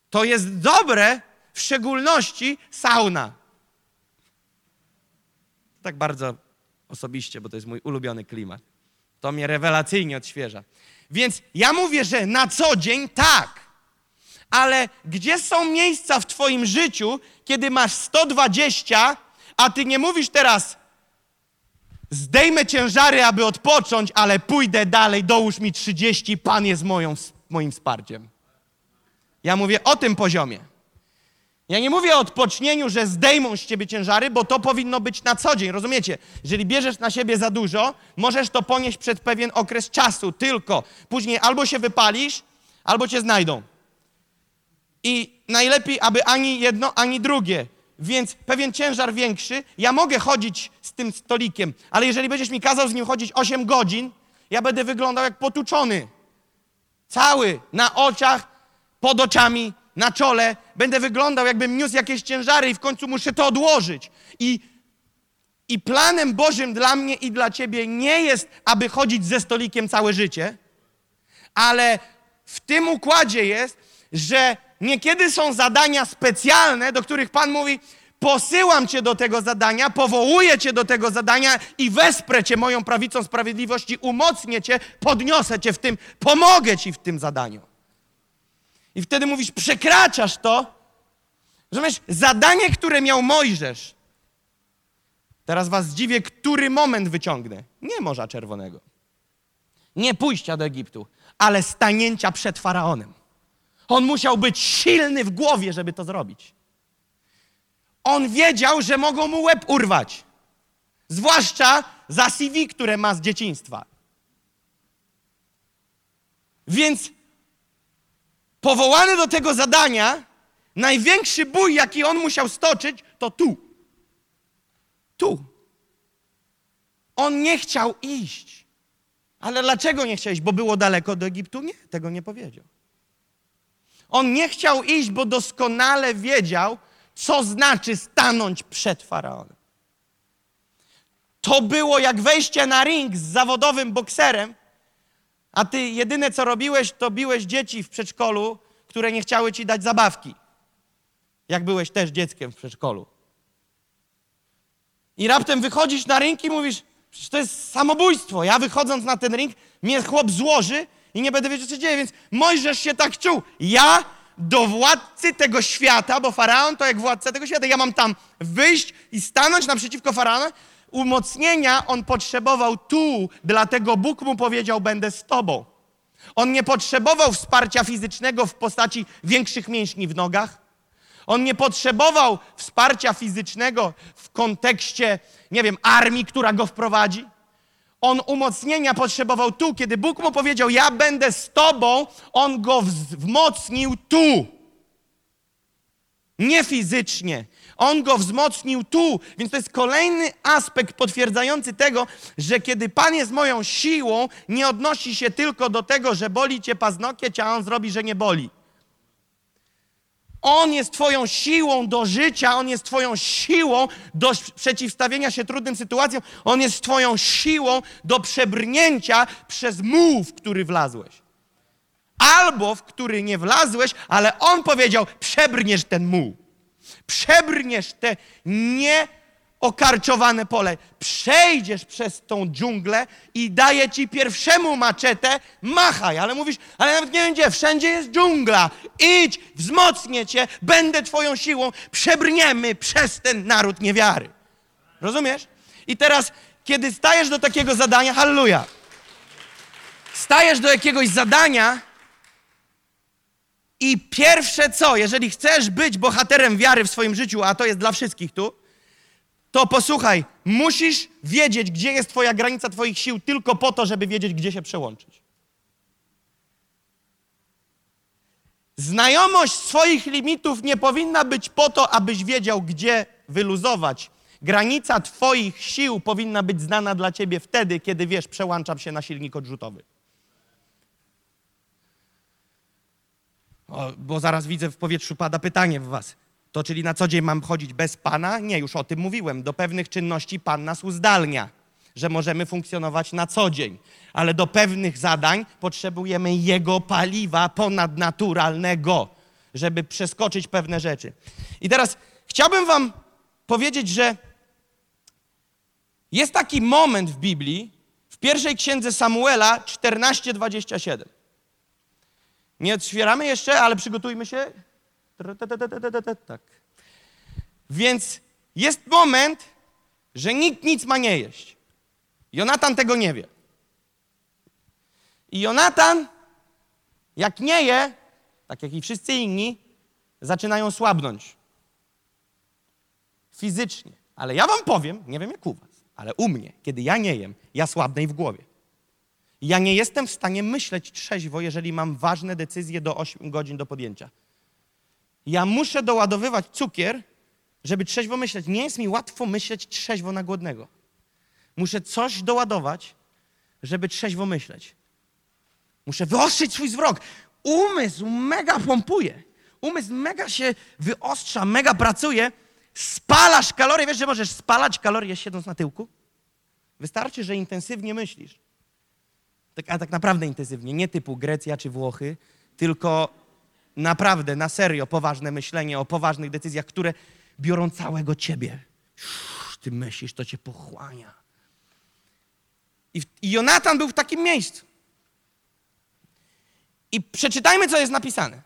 To jest dobre, w szczególności sauna. Tak bardzo osobiście, bo to jest mój ulubiony klimat. To mnie rewelacyjnie odświeża. Więc ja mówię, że na co dzień tak. Ale gdzie są miejsca w Twoim życiu, kiedy masz 120, a Ty nie mówisz teraz, zdejmę ciężary, aby odpocząć, ale pójdę dalej, dołóż mi 30, Pan jest moją, moim wsparciem. Ja mówię o tym poziomie. Ja nie mówię o odpocznieniu, że zdejmą z ciebie ciężary, bo to powinno być na co dzień, rozumiecie? Jeżeli bierzesz na siebie za dużo, możesz to ponieść przed pewien okres czasu, tylko później albo się wypalisz, albo cię znajdą. I najlepiej, aby ani jedno, ani drugie. Więc pewien ciężar większy, ja mogę chodzić z tym stolikiem, ale jeżeli będziesz mi kazał z nim chodzić 8 godzin, ja będę wyglądał jak potuczony. Cały, na oczach, pod oczami, na czole, będę wyglądał, jakbym niósł jakieś ciężary i w końcu muszę to odłożyć. I, I planem Bożym dla mnie i dla ciebie nie jest, aby chodzić ze stolikiem całe życie, ale w tym układzie jest, że niekiedy są zadania specjalne, do których Pan mówi, posyłam Cię do tego zadania, powołuję Cię do tego zadania i wesprę Cię moją prawicą sprawiedliwości, umocnię Cię, podniosę Cię w tym, pomogę Ci w tym zadaniu. I wtedy mówisz, przekraczasz to. Rozumiesz? Zadanie, które miał Mojżesz. Teraz was zdziwię, który moment wyciągnę. Nie Morza Czerwonego. Nie pójścia do Egiptu, ale stanięcia przed Faraonem. On musiał być silny w głowie, żeby to zrobić. On wiedział, że mogą mu łeb urwać. Zwłaszcza za CV, które ma z dzieciństwa. Więc powołany do tego zadania, największy bój, jaki on musiał stoczyć, to tu. Tu. On nie chciał iść. Ale dlaczego nie chciał iść? Bo było daleko do Egiptu? Nie, tego nie powiedział. On nie chciał iść, bo doskonale wiedział, co znaczy stanąć przed faraonem. To było jak wejście na ring z zawodowym bokserem, a ty jedyne co robiłeś, to biłeś dzieci w przedszkolu, które nie chciały ci dać zabawki. Jak byłeś też dzieckiem w przedszkolu. I raptem wychodzisz na ring i mówisz, przecież to jest samobójstwo. Ja wychodząc na ten ring, mnie chłop złoży i nie będę wiedział, co się dzieje, więc Mojżesz się tak czuł. Ja do władcy tego świata, bo faraon to jak władca tego świata, ja mam tam wyjść i stanąć naprzeciwko faraona, umocnienia on potrzebował tu, dlatego Bóg mu powiedział: Będę z tobą. On nie potrzebował wsparcia fizycznego w postaci większych mięśni w nogach. On nie potrzebował wsparcia fizycznego w kontekście, nie wiem, armii, która go wprowadzi. On umocnienia potrzebował tu, kiedy Bóg mu powiedział: Ja będę z tobą, on go wzmocnił tu. Nie fizycznie, on go wzmocnił tu. Więc to jest kolejny aspekt potwierdzający tego, że kiedy Pan jest moją siłą, nie odnosi się tylko do tego, że boli cię paznokieć, a on zrobi, że nie boli. On jest Twoją siłą do życia, On jest Twoją siłą do przeciwstawienia się trudnym sytuacjom, On jest Twoją siłą do przebrnięcia przez muł, w który wlazłeś. Albo w który nie wlazłeś, ale On powiedział: przebrniesz ten muł. Przebrniesz te nie okarczowane pole. Przejdziesz przez tą dżunglę i daje ci pierwszemu maczetę, machaj. Ale mówisz, ale nawet nie gdzie, wszędzie jest dżungla. Idź, wzmocnię cię, będę twoją siłą. Przebrniemy przez ten naród niewiary. Rozumiesz? I teraz, kiedy stajesz do takiego zadania, halleluja, stajesz do jakiegoś zadania i pierwsze co, jeżeli chcesz być bohaterem wiary w swoim życiu, a to jest dla wszystkich tu, to posłuchaj, musisz wiedzieć, gdzie jest Twoja granica Twoich sił, tylko po to, żeby wiedzieć, gdzie się przełączyć. Znajomość swoich limitów nie powinna być po to, abyś wiedział, gdzie wyluzować. Granica Twoich sił powinna być znana dla Ciebie wtedy, kiedy wiesz, przełączam się na silnik odrzutowy. O, bo zaraz widzę w powietrzu pada pytanie w Was. To czyli na co dzień mam chodzić bez Pana? Nie, już o tym mówiłem. Do pewnych czynności Pan nas uzdalnia, że możemy funkcjonować na co dzień. Ale do pewnych zadań potrzebujemy Jego paliwa ponadnaturalnego, żeby przeskoczyć pewne rzeczy. I teraz chciałbym Wam powiedzieć, że jest taki moment w Biblii, w pierwszej księdze Samuela 14:27. Nie otwieramy jeszcze, ale przygotujmy się. Tak. Więc jest moment, że nikt nic ma nie jeść. Jonatan tego nie wie. I Jonatan, jak nie je, tak jak i wszyscy inni, zaczynają słabnąć. Fizycznie. Ale ja wam powiem, nie wiem jak u was, ale u mnie, kiedy ja nie jem, ja słabnę i w głowie. Ja nie jestem w stanie myśleć trzeźwo, jeżeli mam ważne decyzje do 8 godzin do podjęcia. Ja muszę doładowywać cukier, żeby trzeźwo myśleć. Nie jest mi łatwo myśleć trzeźwo na głodnego. Muszę coś doładować, żeby trzeźwo myśleć. Muszę wyostrzyć swój wzrok. Umysł mega pompuje. Umysł mega się wyostrza, mega pracuje. Spalasz kalorie. Wiesz, że możesz spalać kalorie siedząc na tyłku? Wystarczy, że intensywnie myślisz. Tak, a tak naprawdę intensywnie. Nie typu Grecja czy Włochy, tylko naprawdę, na serio, poważne myślenie o poważnych decyzjach, które biorą całego ciebie. Ty myślisz, to cię pochłania. I, I Jonatan był w takim miejscu. I przeczytajmy, co jest napisane.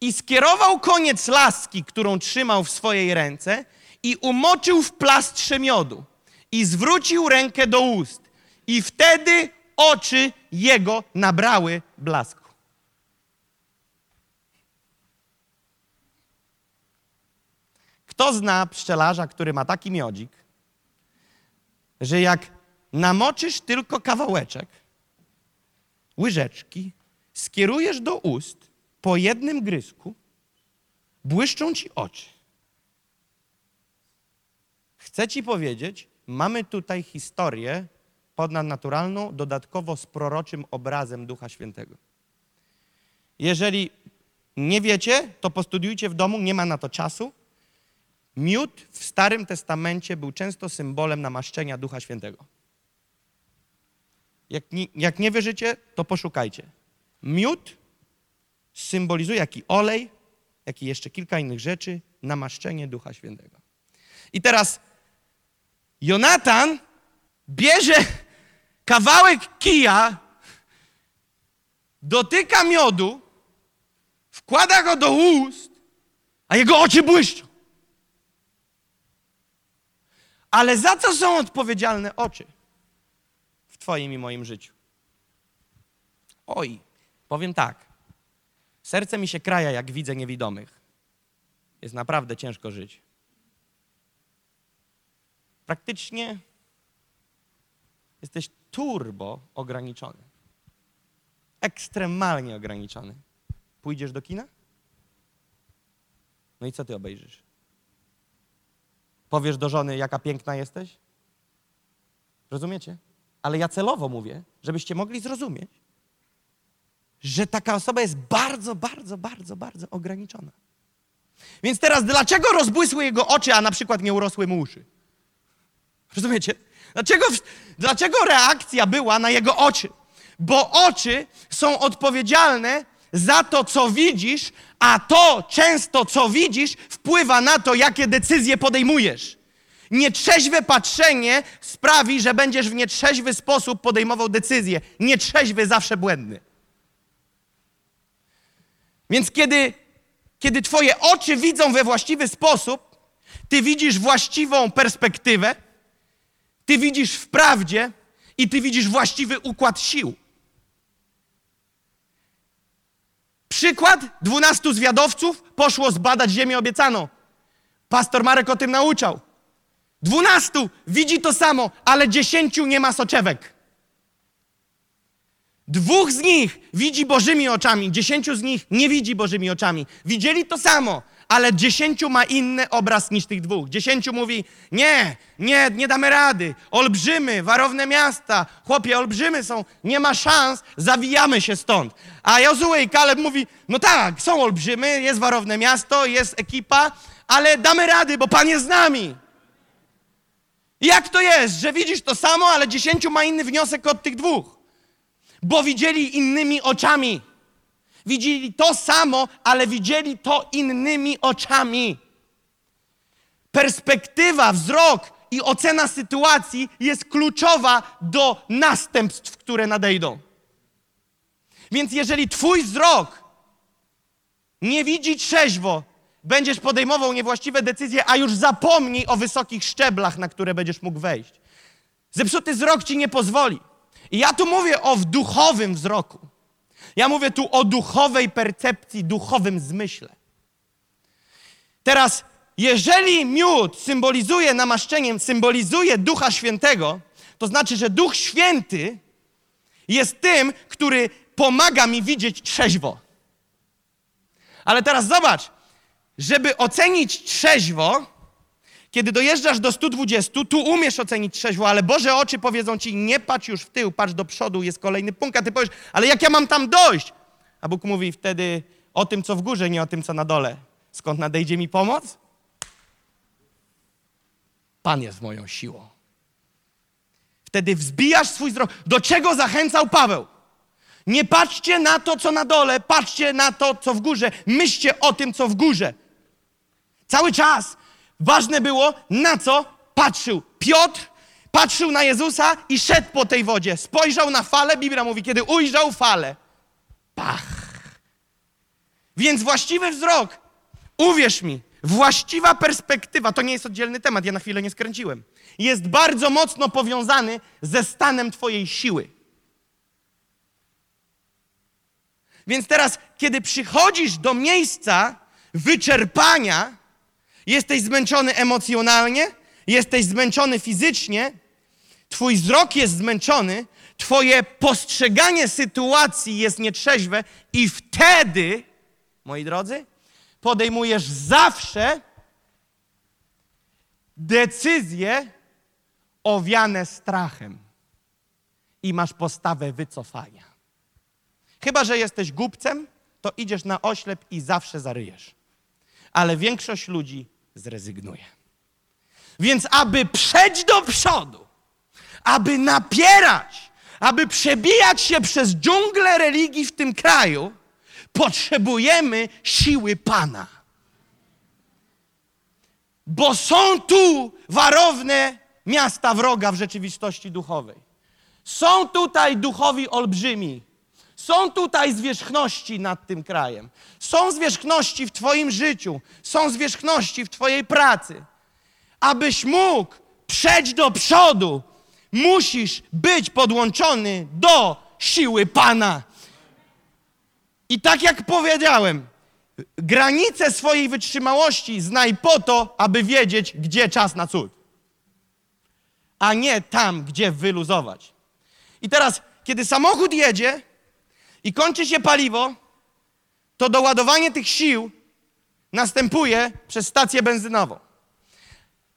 I skierował koniec laski, którą trzymał w swojej ręce, i umoczył w plastrze miodu. I zwrócił rękę do ust. I wtedy oczy jego nabrały blasku. Kto zna pszczelarza, który ma taki miodzik, że jak namoczysz tylko kawałeczek, łyżeczki, skierujesz do ust po jednym gryzku, błyszczą ci oczy. Chcę ci powiedzieć, mamy tutaj historię ponadnaturalną, dodatkowo z proroczym obrazem Ducha Świętego. Jeżeli nie wiecie, to postudiujcie w domu, nie ma na to czasu. Miód w Starym Testamencie był często symbolem namaszczenia Ducha Świętego. Jak nie, jak nie wierzycie, to poszukajcie. Miód symbolizuje jak i olej, jak i jeszcze kilka innych rzeczy, namaszczenie Ducha Świętego. I teraz Jonatan bierze kawałek kija, dotyka miodu, wkłada go do ust, a jego oczy błyszczą. Ale za co są odpowiedzialne oczy w Twoim i moim życiu? Oj, powiem tak. Serce mi się kraja, jak widzę niewidomych. Jest naprawdę ciężko żyć. Praktycznie jesteś turbo ograniczony. Ekstremalnie ograniczony. Pójdziesz do kina? No i co ty obejrzysz? Powiesz do żony, jaka piękna jesteś? Rozumiecie? Ale ja celowo mówię, żebyście mogli zrozumieć, że taka osoba jest bardzo, bardzo, bardzo, bardzo ograniczona. Więc teraz dlaczego rozbłysły jego oczy, a na przykład nie urosły mu uszy? Rozumiecie? Dlaczego, dlaczego reakcja była na jego oczy? Bo oczy są odpowiedzialne za to, co widzisz, a to często, co widzisz, wpływa na to, jakie decyzje podejmujesz. Nietrzeźwe patrzenie sprawi, że będziesz w nietrzeźwy sposób podejmował decyzje. Nietrzeźwy zawsze błędny. Więc kiedy, kiedy Twoje oczy widzą we właściwy sposób, Ty widzisz właściwą perspektywę, Ty widzisz w prawdzie i Ty widzisz właściwy układ sił. Przykład dwunastu zwiadowców poszło zbadać ziemię obiecaną. Pastor Marek o tym nauczał. Dwunastu widzi to samo, ale dziesięciu nie ma soczewek. Dwóch z nich widzi Bożymi oczami, dziesięciu z nich nie widzi Bożymi oczami. Widzieli to samo, ale dziesięciu ma inny obraz niż tych dwóch. Dziesięciu mówi, nie, nie, nie damy rady. Olbrzymy, warowne miasta, chłopie, olbrzymy są, nie ma szans, zawijamy się stąd. A Jozue i Kaleb mówi, no tak, są olbrzymy, jest warowne miasto, jest ekipa, ale damy rady, bo Pan jest z nami. Jak to jest, że widzisz to samo, ale dziesięciu ma inny wniosek od tych dwóch? Bo widzieli innymi oczami. Widzieli to samo, ale widzieli to innymi oczami. Perspektywa, wzrok i ocena sytuacji jest kluczowa do następstw, które nadejdą. Więc jeżeli Twój wzrok nie widzi trzeźwo, będziesz podejmował niewłaściwe decyzje, a już zapomnij o wysokich szczeblach, na które będziesz mógł wejść. Zepsuty wzrok ci nie pozwoli. I ja tu mówię o duchowym wzroku. Ja mówię tu o duchowej percepcji, duchowym zmyśle. Teraz, jeżeli miód symbolizuje namaszczeniem, symbolizuje Ducha Świętego, to znaczy, że Duch Święty jest tym, który pomaga mi widzieć trzeźwo. Ale teraz zobacz, żeby ocenić trzeźwo, kiedy dojeżdżasz do 120, tu umiesz ocenić trzeźwo, ale Boże oczy powiedzą ci, nie patrz już w tył, patrz do przodu, jest kolejny punkt, a ty powiesz, ale jak ja mam tam dojść? A Bóg mówi wtedy o tym, co w górze, nie o tym, co na dole. Skąd nadejdzie mi pomoc? Pan jest moją siłą. Wtedy wzbijasz swój wzrok. Do czego zachęcał Paweł? Nie patrzcie na to, co na dole, patrzcie na to, co w górze. Myślcie o tym, co w górze. Cały czas ważne było, na co patrzył. Piotr patrzył na Jezusa i szedł po tej wodzie. Spojrzał na falę, Biblia mówi, kiedy ujrzał falę. Pach. Więc właściwy wzrok, uwierz mi, właściwa perspektywa, to nie jest oddzielny temat, ja na chwilę nie skręciłem, jest bardzo mocno powiązany ze stanem Twojej siły. Więc teraz, kiedy przychodzisz do miejsca wyczerpania, jesteś zmęczony emocjonalnie, jesteś zmęczony fizycznie, twój wzrok jest zmęczony, twoje postrzeganie sytuacji jest nietrzeźwe? I wtedy, moi drodzy, podejmujesz zawsze decyzje owiane strachem. I masz postawę wycofania. Chyba, że jesteś głupcem, to idziesz na oślep i zawsze zaryjesz. Ale większość ludzi zrezygnuje. Więc aby przejść do przodu, aby napierać, aby przebijać się przez dżunglę religii w tym kraju, potrzebujemy siły Pana. Bo są tu warowne miasta wroga w rzeczywistości duchowej. Są tutaj duchowi olbrzymi, są tutaj zwierzchności nad tym krajem. Są zwierzchności w Twoim życiu. Są zwierzchności w Twojej pracy. Abyś mógł przejść do przodu, musisz być podłączony do siły Pana. I tak jak powiedziałem, granice swojej wytrzymałości znaj po to, aby wiedzieć, gdzie czas na cud. A nie tam, gdzie wyluzować. I teraz, kiedy samochód jedzie, i kończy się paliwo, to doładowanie tych sił następuje przez stację benzynową.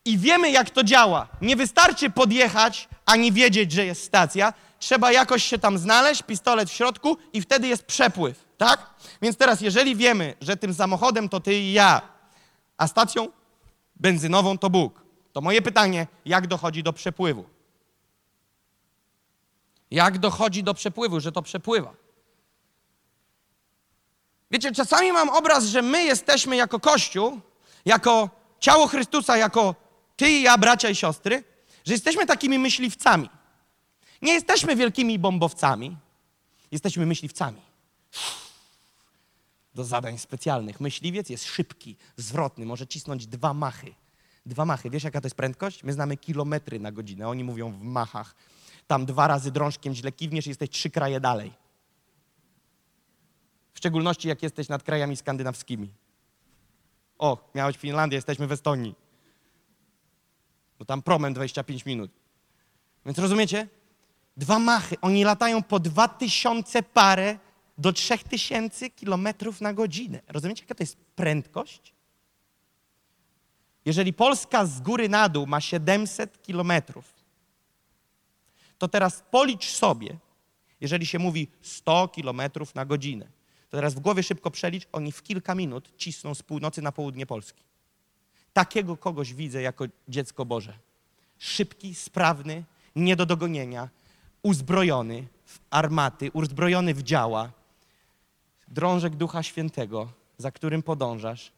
i wiemy, jak to działa. Nie wystarczy podjechać, ani wiedzieć, że jest stacja. Trzeba jakoś się tam znaleźć, pistolet w środku i wtedy jest przepływ, tak? Więc teraz, jeżeli wiemy, że tym samochodem to ty i ja, a stacją benzynową to Bóg, to moje pytanie, jak dochodzi do przepływu? Jak dochodzi do przepływu, że to przepływa? Wiecie, czasami mam obraz, że my jesteśmy jako Kościół, jako ciało Chrystusa, jako ty i ja, bracia i siostry, że jesteśmy takimi myśliwcami. Nie jesteśmy wielkimi bombowcami, jesteśmy myśliwcami. Do zadań specjalnych. Myśliwiec jest szybki, zwrotny, może cisnąć dwa machy. Dwa machy. Wiesz, jaka to jest prędkość? My znamy kilometry na godzinę, oni mówią w machach. Tam dwa razy drążkiem źle kiwniesz i jesteś trzy kraje dalej. W szczególności, jak jesteś nad krajami skandynawskimi. O, miałeś Finlandię, jesteśmy w Estonii. Bo tam promem 25 minut. Więc rozumiecie? Dwa machy. Oni latają po 2000 parę do 3000 kilometrów na godzinę. Rozumiecie, jaka to jest prędkość? Jeżeli Polska z góry na dół ma 700 kilometrów, to teraz policz sobie, jeżeli się mówi 100 kilometrów na godzinę, to teraz w głowie szybko przelicz, oni w kilka minut cisną z północy na południe Polski. Takiego kogoś widzę jako dziecko Boże. Szybki, sprawny, nie do dogonienia, uzbrojony w armaty, uzbrojony w działa, drążek Ducha Świętego, za którym podążasz,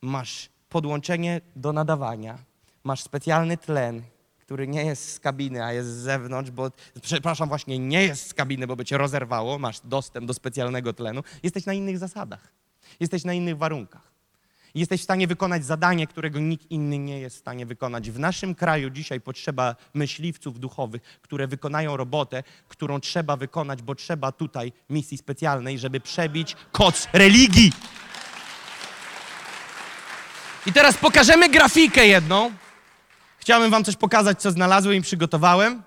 masz podłączenie do nadawania, masz specjalny tlen, który nie jest z kabiny, a jest z zewnątrz, bo, przepraszam, właśnie nie jest z kabiny, bo by cię rozerwało, masz dostęp do specjalnego tlenu, jesteś na innych zasadach, jesteś na innych warunkach. Jesteś w stanie wykonać zadanie, którego nikt inny nie jest w stanie wykonać. W naszym kraju dzisiaj potrzeba myśliwców duchowych, które wykonają robotę, którą trzeba wykonać, bo trzeba tutaj misji specjalnej, żeby przebić koc religii. I teraz pokażemy grafikę jedną. Chciałbym wam coś pokazać, co znalazłem i przygotowałem.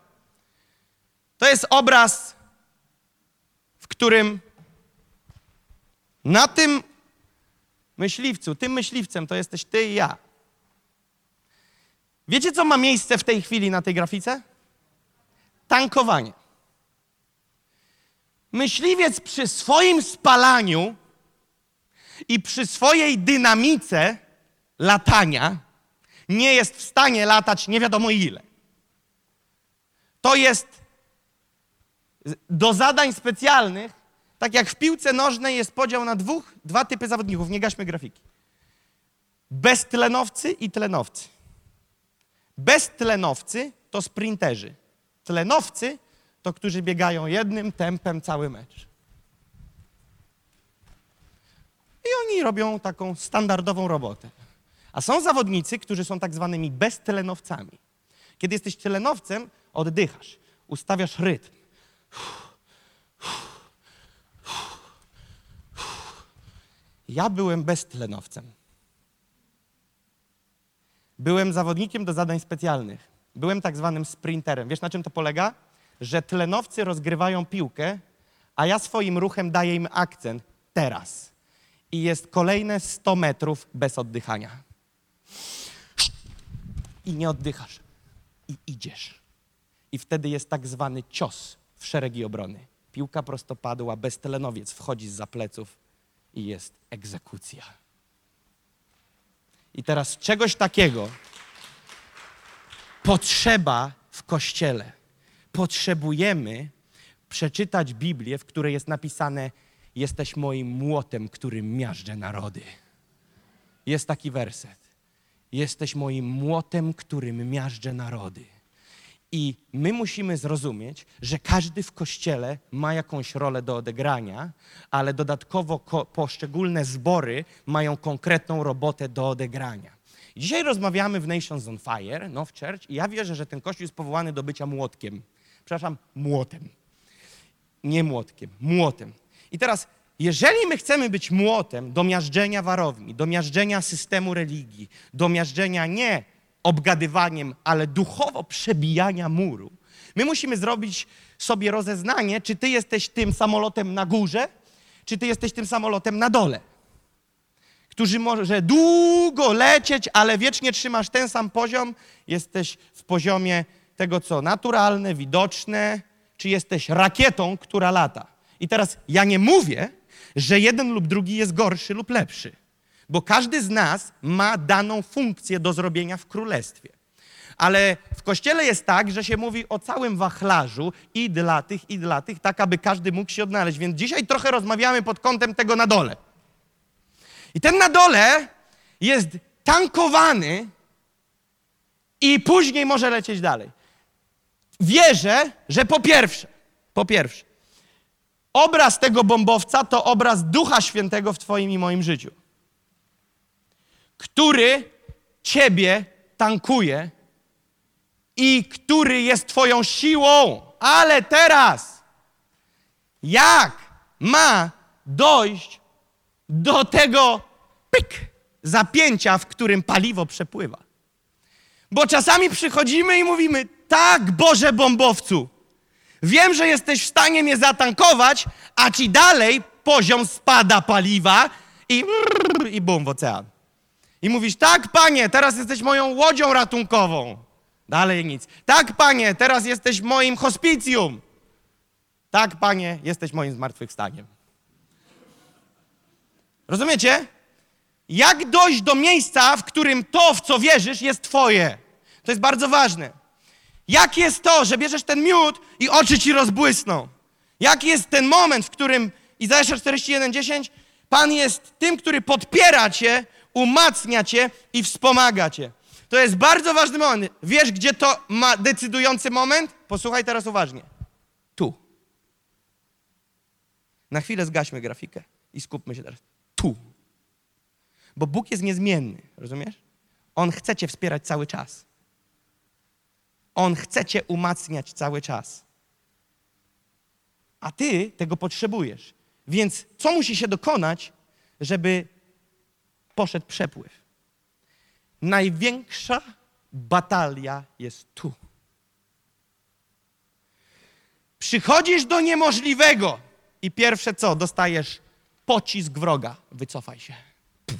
To jest obraz, w którym na tym myśliwcu, tym myśliwcem to jesteś ty i ja. Wiecie, co ma miejsce w tej chwili na tej grafice? Tankowanie. Myśliwiec przy swoim spalaniu i przy swojej dynamice latania nie jest w stanie latać nie wiadomo ile. To jest do zadań specjalnych, tak jak w piłce nożnej jest podział na dwóch, dwa typy zawodników, nie gaśmy grafiki. Beztlenowcy i tlenowcy. Beztlenowcy to sprinterzy. Tlenowcy to którzy biegają jednym tempem cały mecz. I oni robią taką standardową robotę. A są zawodnicy, którzy są tak zwanymi beztlenowcami. Kiedy jesteś tlenowcem, oddychasz, ustawiasz rytm. Ja byłem beztlenowcem. Byłem zawodnikiem do zadań specjalnych. Byłem tak zwanym sprinterem. Wiesz na czym to polega? Że tlenowcy rozgrywają piłkę, a ja swoim ruchem daję im akcent teraz. I jest kolejne 100 metrów bez oddychania i nie oddychasz. I idziesz. I wtedy jest tak zwany cios w szeregi obrony. Piłka prostopadła, beztelenowiec wchodzi z pleców i jest egzekucja. I teraz czegoś takiego potrzeba w kościele. Potrzebujemy przeczytać Biblię, w której jest napisane: Jesteś moim młotem, którym miażdżę narody. Jest taki werset. Jesteś moim młotem, którym miażdżę narody. I my musimy zrozumieć, że każdy w kościele ma jakąś rolę do odegrania, ale dodatkowo poszczególne zbory mają konkretną robotę do odegrania. Dzisiaj rozmawiamy w Nations on Fire, Now Church, i ja wierzę, że ten kościół jest powołany do bycia młotkiem. Przepraszam, młotem. Nie młotkiem, młotem. I teraz jeżeli my chcemy być młotem do miażdżenia warowni, do miażdżenia systemu religii, do miażdżenia nie obgadywaniem, ale duchowo przebijania muru, my musimy zrobić sobie rozeznanie, czy ty jesteś tym samolotem na górze, czy ty jesteś tym samolotem na dole. którzy może długo lecieć, ale wiecznie trzymasz ten sam poziom, jesteś w poziomie tego, co naturalne, widoczne, czy jesteś rakietą, która lata. I teraz ja nie mówię, że jeden lub drugi jest gorszy lub lepszy, bo każdy z nas ma daną funkcję do zrobienia w królestwie. Ale w kościele jest tak, że się mówi o całym wachlarzu i dla tych, i dla tych, tak aby każdy mógł się odnaleźć. Więc dzisiaj trochę rozmawiamy pod kątem tego na dole. I ten na dole jest tankowany i później może lecieć dalej. Wierzę, że po pierwsze, po pierwsze, obraz tego bombowca to obraz Ducha Świętego w Twoim i moim życiu, który Ciebie tankuje i który jest Twoją siłą. Ale teraz, jak ma dojść do tego pyk zapięcia, w którym paliwo przepływa? Bo czasami przychodzimy i mówimy: Tak, Boże bombowcu, wiem, że jesteś w stanie mnie zatankować, a ci dalej poziom spada paliwa i, i bum w ocean. I mówisz: Tak, panie, teraz jesteś moją łodzią ratunkową. Dalej nic. Tak, panie, teraz jesteś moim hospicjum. Tak, panie, jesteś moim zmartwychwstaniem. Rozumiecie? Jak dojść do miejsca, w którym to, w co wierzysz, jest twoje? To jest bardzo ważne. Jak jest to, że bierzesz ten miód i oczy ci rozbłysną? Jak jest ten moment, w którym Izajasza 41:10 Pan jest tym, który podpiera cię, umacnia cię i wspomaga cię. To jest bardzo ważny moment. Wiesz, gdzie to ma decydujący moment? Posłuchaj teraz uważnie. Tu. Na chwilę zgaśmy grafikę i skupmy się teraz. Tu. Bo Bóg jest niezmienny, rozumiesz? On chce cię wspierać cały czas. On chce cię umacniać cały czas. A ty tego potrzebujesz. Więc co musi się dokonać, żeby poszedł przepływ? Największa batalia jest tu. Przychodzisz do niemożliwego i pierwsze co? Dostajesz pocisk wroga. Wycofaj się. Puf.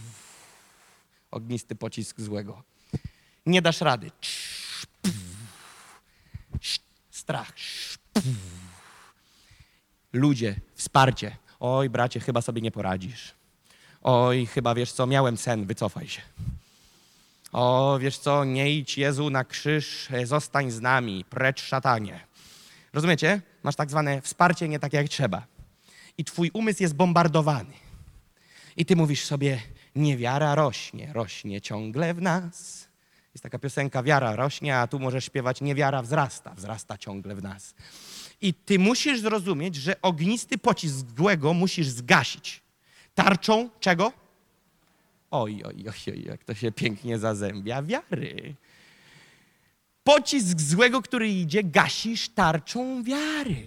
Ognisty pocisk złego. Nie dasz rady. Strach. Ludzie, wsparcie. Oj, bracie, chyba sobie nie poradzisz. Oj, chyba wiesz co, miałem sen, wycofaj się. O, wiesz co, nie idź Jezu na krzyż, zostań z nami, precz szatanie. Rozumiecie? Masz tak zwane wsparcie nie tak jak trzeba. I twój umysł jest bombardowany. I ty mówisz sobie, niewiara rośnie, rośnie ciągle w nas. Jest taka piosenka, wiara rośnie, a tu możesz śpiewać, niewiara wzrasta, wzrasta ciągle w nas. I ty musisz zrozumieć, że ognisty pocisk złego musisz zgasić. Tarczą czego? Oj, oj, oj, oj, jak to się pięknie zazębia wiary. Pocisk złego, który idzie, gasisz tarczą wiary.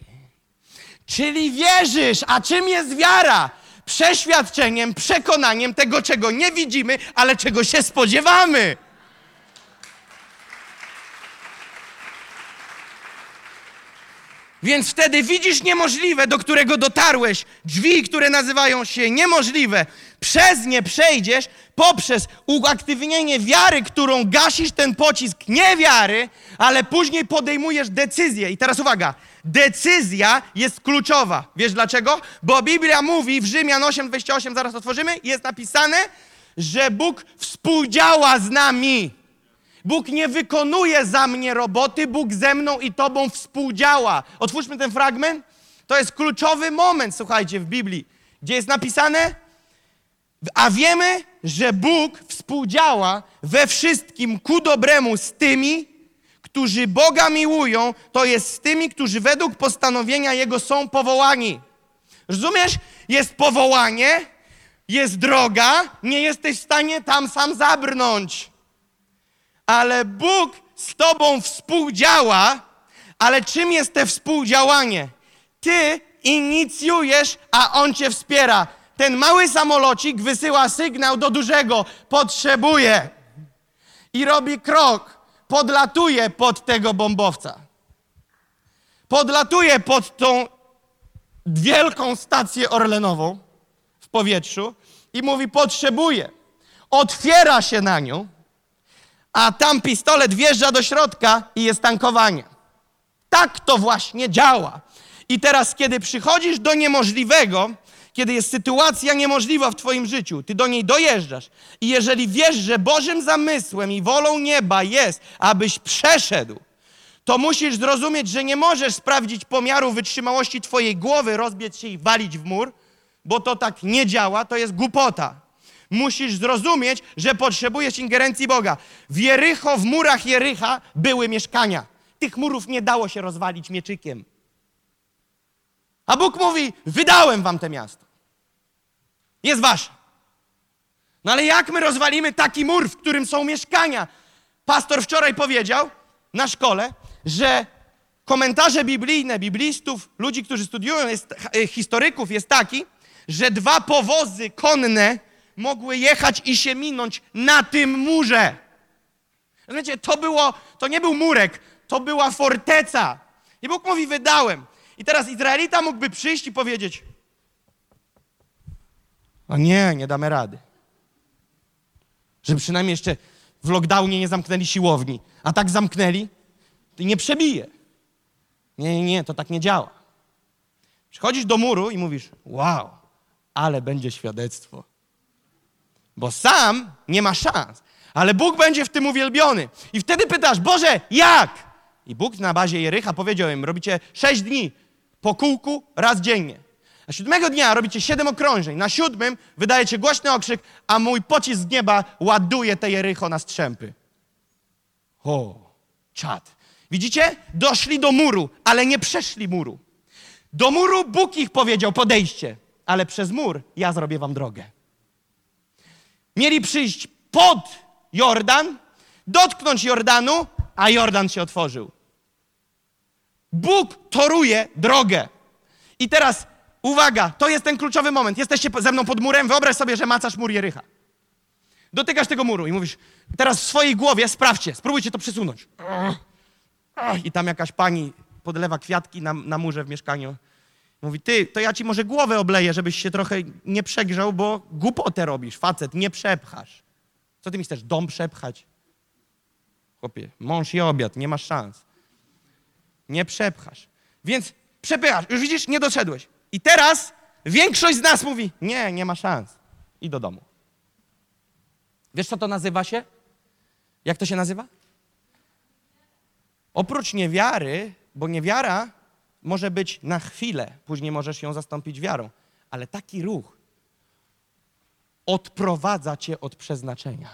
Czyli wierzysz. A czym jest wiara? Przeświadczeniem, przekonaniem tego, czego nie widzimy, ale czego się spodziewamy. Więc wtedy widzisz niemożliwe, do którego dotarłeś, drzwi, które nazywają się niemożliwe. Przez nie przejdziesz poprzez uaktywnienie wiary, którą gasisz ten pocisk niewiary, ale później podejmujesz decyzję. I teraz uwaga, decyzja jest kluczowa. Wiesz dlaczego? Bo Biblia mówi w Rzymian 8:28, zaraz otworzymy, jest napisane, że Bóg współdziała z nami. Bóg nie wykonuje za mnie roboty, Bóg ze mną i tobą współdziała. Otwórzmy ten fragment. To jest kluczowy moment, słuchajcie, w Biblii, gdzie jest napisane, a wiemy, że Bóg współdziała we wszystkim ku dobremu z tymi, którzy Boga miłują, to jest z tymi, którzy według postanowienia Jego są powołani. Rozumiesz? Jest powołanie, jest droga, nie jesteś w stanie tam sam zabrnąć ale Bóg z tobą współdziała, ale czym jest to współdziałanie? Ty inicjujesz, a on cię wspiera. Ten mały samolocik wysyła sygnał do dużego, potrzebuje. I robi krok, podlatuje pod tego bombowca. Podlatuje pod tą wielką stację orlenową w powietrzu i mówi: Potrzebuję. otwiera się na nią, a tam pistolet wjeżdża do środka i jest tankowanie. Tak to właśnie działa. I teraz, kiedy przychodzisz do niemożliwego, kiedy jest sytuacja niemożliwa w Twoim życiu, Ty do niej dojeżdżasz. I jeżeli wiesz, że Bożym zamysłem i wolą nieba jest, abyś przeszedł, to musisz zrozumieć, że nie możesz sprawdzić pomiaru wytrzymałości Twojej głowy, rozbiec się i walić w mur, bo to tak nie działa, to jest głupota. Musisz zrozumieć, że potrzebujesz ingerencji Boga. W Jerycho, w murach Jerycha były mieszkania. Tych murów nie dało się rozwalić mieczykiem. A Bóg mówi: Wydałem wam te miasto. Jest wasze. No ale jak my rozwalimy taki mur, w którym są mieszkania? Pastor wczoraj powiedział na szkole, że komentarze biblijne, biblistów, ludzi, którzy studiują, jest, e, historyków, jest taki, że dwa powozy konne mogły jechać i się minąć na tym murze. Rozumiecie, to było, to nie był murek, to była forteca. I Bóg mówi, wydałem. I teraz Izraelita mógłby przyjść i powiedzieć, a nie, nie damy rady. Że przynajmniej jeszcze w lockdownie nie zamknęli siłowni. A tak zamknęli, to nie przebije. Nie, nie, nie, to tak nie działa. Przychodzisz do muru i mówisz, wow, ale będzie świadectwo. Bo sam nie ma szans, ale Bóg będzie w tym uwielbiony. I wtedy pytasz, Boże, jak? I Bóg na bazie Jerycha powiedział im, robicie sześć dni po kółku raz dziennie. Na siódmego dnia robicie siedem okrążeń. Na siódmym wydajecie głośny okrzyk, a mój pocisk z nieba ładuje te Jerycho na strzępy. O, czad. Widzicie? Doszli do muru, ale nie przeszli muru. Do muru Bóg ich powiedział, podejście, ale przez mur ja zrobię wam drogę. Mieli przyjść pod Jordan, dotknąć Jordanu, a Jordan się otworzył. Bóg toruje drogę. I teraz uwaga, to jest ten kluczowy moment. Jesteście ze mną pod murem, wyobraź sobie, że macasz mur Jerycha. Dotykasz tego muru i mówisz, teraz w swojej głowie sprawdźcie, spróbujcie to przesunąć. I tam jakaś pani podlewa kwiatki na, na murze w mieszkaniu. Mówi, ty, to ja ci może głowę obleję, żebyś się trochę nie przegrzał, bo głupotę robisz, facet, nie przepchasz. Co ty mi chcesz, dom przepchać? Chłopie, mąż i obiad, nie masz szans. Nie przepchasz. Więc przepychasz. Już widzisz, nie doszedłeś. I teraz większość z nas mówi, nie, nie ma szans. I do domu. Wiesz, co to nazywa się? Jak to się nazywa? Oprócz niewiary, bo niewiara może być na chwilę, później możesz ją zastąpić wiarą, ale taki ruch odprowadza cię od przeznaczenia.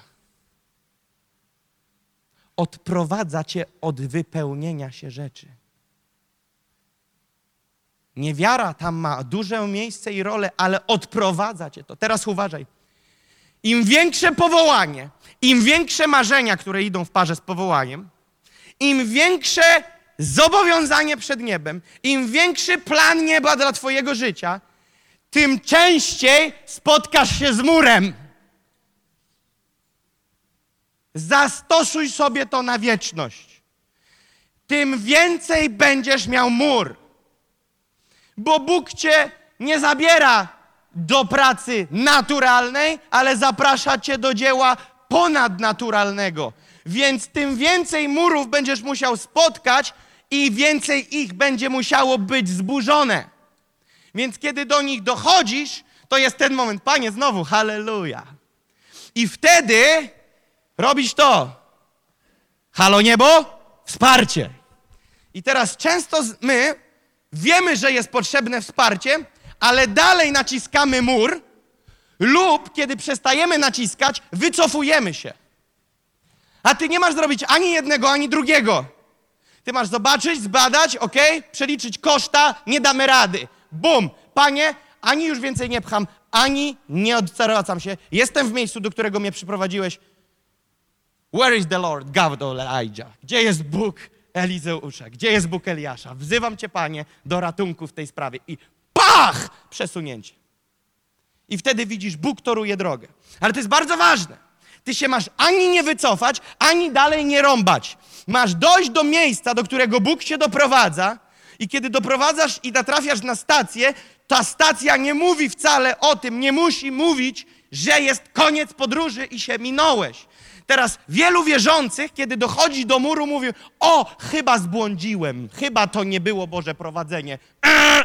Odprowadza cię od wypełnienia się rzeczy. Niewiara tam ma duże miejsce i rolę, ale odprowadza cię to. Teraz uważaj. Im większe powołanie, im większe marzenia, które idą w parze z powołaniem, im większe zobowiązanie przed niebem, im większy plan nieba dla Twojego życia, tym częściej spotkasz się z murem. Zastosuj sobie to na wieczność. Tym więcej będziesz miał mur. Bo Bóg cię nie zabiera do pracy naturalnej, ale zaprasza cię do dzieła ponadnaturalnego. Więc tym więcej murów będziesz musiał spotkać i więcej ich będzie musiało być zburzone. Więc kiedy do nich dochodzisz, to jest ten moment, Panie, znowu, halleluja. I wtedy robisz to. Halo niebo, wsparcie. I teraz często my wiemy, że jest potrzebne wsparcie, ale dalej naciskamy mur, lub kiedy przestajemy naciskać, wycofujemy się. A ty nie masz zrobić ani jednego, ani drugiego. Ty masz zobaczyć, zbadać, ok? Przeliczyć koszta, nie damy rady. Bum! Panie, ani już więcej nie pcham, ani nie odwracam się. Jestem w miejscu, do którego mnie przyprowadziłeś. Where is the Lord of Elijah? Gdzie jest Bóg Elizeusza? Gdzie jest Bóg Eliasza? Wzywam Cię, Panie, do ratunku w tej sprawie. I pach! Przesunięcie. I wtedy widzisz, Bóg toruje drogę. Ale to jest bardzo ważne. Ty się masz ani nie wycofać, ani dalej nie rąbać. Masz dojść do miejsca, do którego Bóg cię doprowadza, i kiedy doprowadzasz i natrafiasz na stację, ta stacja nie mówi wcale o tym, nie musi mówić że jest koniec podróży i się minąłeś. Teraz wielu wierzących, kiedy dochodzi do muru, mówi: O, chyba zbłądziłem, chyba to nie było Boże prowadzenie. Eee!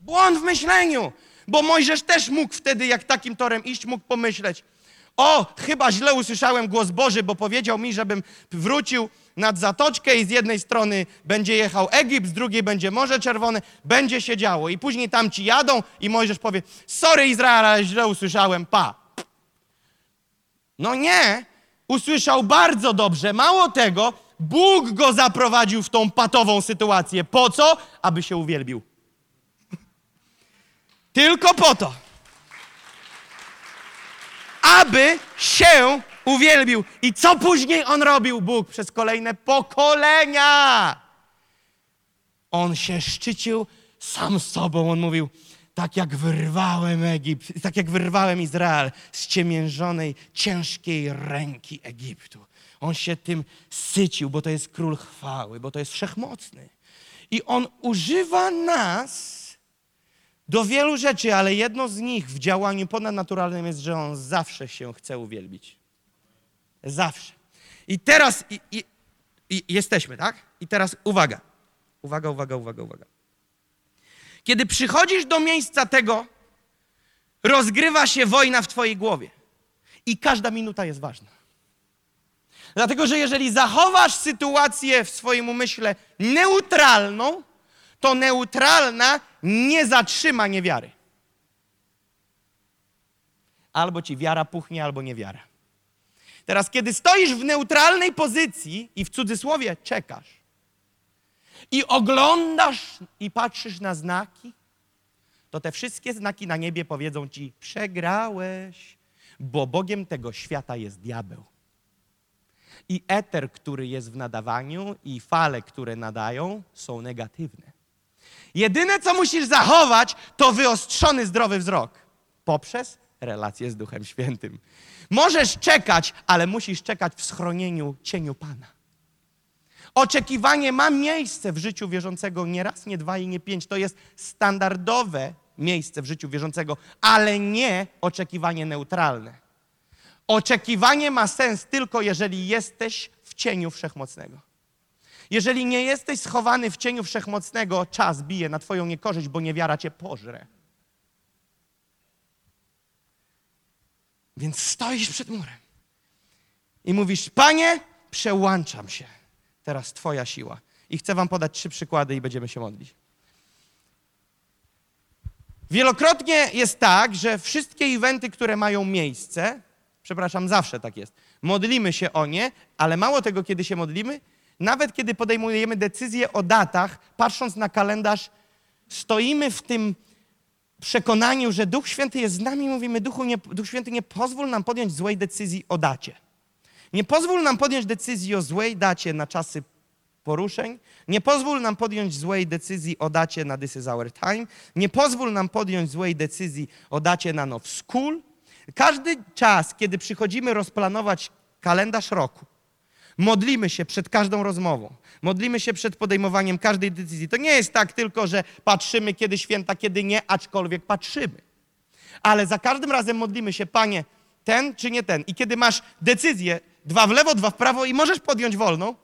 Błąd w myśleniu, bo Mojżesz też mógł wtedy, jak takim torem iść, mógł pomyśleć: O, chyba źle usłyszałem głos Boży, bo powiedział mi, żebym wrócił nad zatoczkę i z jednej strony będzie jechał Egipt, z drugiej będzie Morze Czerwone, będzie się działo. I później tam ci jadą i Mojżesz powie: Sorry, Izraela, źle usłyszałem, pa. No nie, usłyszał bardzo dobrze. Mało tego, Bóg go zaprowadził w tą patową sytuację. Po co? Aby się uwielbił. Tylko po to. Aby się uwielbił. I co później on robił, Bóg, przez kolejne pokolenia? On się szczycił sam sobą. On mówił, tak jak wyrwałem Egipt, tak jak wyrwałem Izrael z ciemiężonej, ciężkiej ręki Egiptu. On się tym sycił, bo to jest król chwały, bo to jest wszechmocny. I on używa nas do wielu rzeczy, ale jedno z nich w działaniu ponadnaturalnym jest, że on zawsze się chce uwielbić. Zawsze. I teraz i, i, i jesteśmy, tak? I teraz uwaga. Uwaga, uwaga, uwaga, uwaga. Kiedy przychodzisz do miejsca tego, rozgrywa się wojna w Twojej głowie. I każda minuta jest ważna. Dlatego, że jeżeli zachowasz sytuację w swoim umyśle neutralną, to neutralna nie zatrzyma niewiary. Albo ci wiara puchnie, albo niewiara. Teraz, kiedy stoisz w neutralnej pozycji i w cudzysłowie czekasz, i oglądasz i patrzysz na znaki, to te wszystkie znaki na niebie powiedzą ci: przegrałeś, bo Bogiem tego świata jest diabeł. I eter, który jest w nadawaniu, i fale, które nadają, są negatywne. Jedyne, co musisz zachować, to wyostrzony, zdrowy wzrok poprzez relację z Duchem Świętym. Możesz czekać, ale musisz czekać w schronieniu cieniu Pana. Oczekiwanie ma miejsce w życiu wierzącego nie raz, nie dwa i nie pięć. To jest standardowe miejsce w życiu wierzącego, ale nie oczekiwanie neutralne. Oczekiwanie ma sens tylko, jeżeli jesteś w cieniu wszechmocnego. Jeżeli nie jesteś schowany w cieniu wszechmocnego, czas bije na Twoją niekorzyść, bo niewiara Cię pożre. Więc stoisz przed murem i mówisz: Panie, przełączam się. Teraz Twoja siła. I chcę Wam podać trzy przykłady i będziemy się modlić. Wielokrotnie jest tak, że wszystkie eventy, które mają miejsce, przepraszam, zawsze tak jest, modlimy się o nie, ale mało tego, kiedy się modlimy, nawet kiedy podejmujemy decyzje o datach, patrząc na kalendarz, stoimy w tym przekonaniu, że Duch Święty jest z nami, mówimy, Duchu, nie, Duch Święty, nie pozwól nam podjąć złej decyzji o dacie. Nie pozwól nam podjąć decyzji o złej dacie na czasy poruszeń. Nie pozwól nam podjąć złej decyzji o dacie na This is our time. Nie pozwól nam podjąć złej decyzji o dacie na Now School. Każdy czas, kiedy przychodzimy rozplanować kalendarz roku, modlimy się przed każdą rozmową, modlimy się przed podejmowaniem każdej decyzji. To nie jest tak tylko, że patrzymy kiedy święta, kiedy nie, aczkolwiek patrzymy. Ale za każdym razem modlimy się, Panie, ten czy nie ten. I kiedy masz decyzję, dwa w lewo, dwa w prawo i możesz podjąć wolną,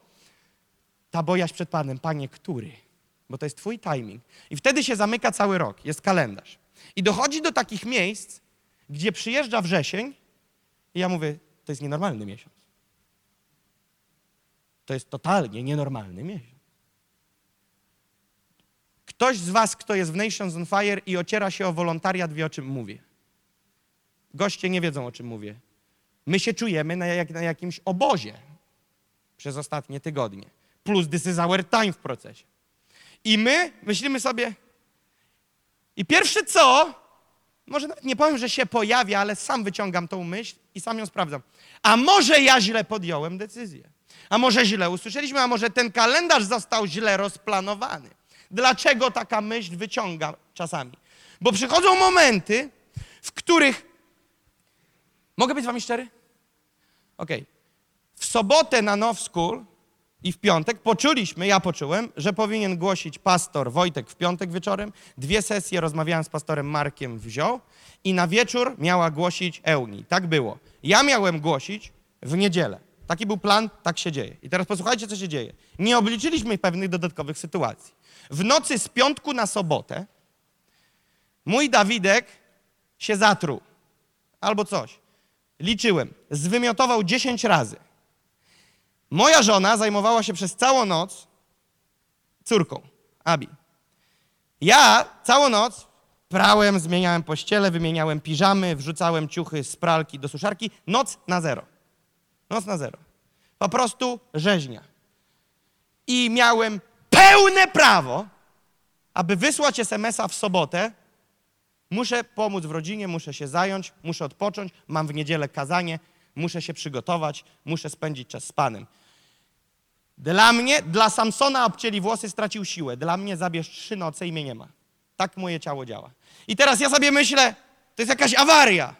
ta bojaźń przed Panem, Panie, który? Bo to jest Twój timing. I wtedy się zamyka cały rok, jest kalendarz. I dochodzi do takich miejsc, gdzie przyjeżdża wrzesień i ja mówię, to jest nienormalny miesiąc. To jest totalnie nienormalny miesiąc. Ktoś z was, kto jest w Nations on Fire i ociera się o wolontariat, wie o czym mówię. Goście nie wiedzą, o czym mówię. My się czujemy na, jak, na jakimś obozie przez ostatnie tygodnie. Plus this is our time w procesie. I my myślimy sobie, i pierwsze co, może nawet nie powiem, że się pojawia, ale sam wyciągam tą myśl i sam ją sprawdzam. A może ja źle podjąłem decyzję? A może źle usłyszeliśmy? A może ten kalendarz został źle rozplanowany? Dlaczego taka myśl wyciąga czasami? Bo przychodzą momenty, w których. Mogę być z wami szczery? Okej. Okay. W sobotę na Now School I w piątek poczuliśmy, ja poczułem, że powinien głosić pastor Wojtek w piątek wieczorem. Dwie sesje rozmawiałem z pastorem Markiem wziął i na wieczór miała głosić Euni. Tak było. Ja miałem głosić w niedzielę. Taki był plan, tak się dzieje. I teraz posłuchajcie, co się dzieje. Nie obliczyliśmy pewnych dodatkowych sytuacji. W nocy z piątku na sobotę mój Dawidek się zatruł. Albo coś. Liczyłem. Zwymiotował 10 razy. Moja żona zajmowała się przez całą noc córką, Abi. Ja całą noc prałem, zmieniałem pościele, wymieniałem piżamy, wrzucałem ciuchy z pralki do suszarki. Noc na zero. Noc na zero. Po prostu rzeźnia. I miałem pełne prawo, aby wysłać SMS-a w sobotę. Muszę pomóc w rodzinie, muszę się zająć, muszę odpocząć, mam w niedzielę kazanie, muszę się przygotować, muszę spędzić czas z Panem. Dla mnie, dla Samsona obcięli włosy, stracił siłę. Dla mnie zabierz trzy noce i mnie nie ma. Tak moje ciało działa. I teraz ja sobie myślę, to jest jakaś awaria.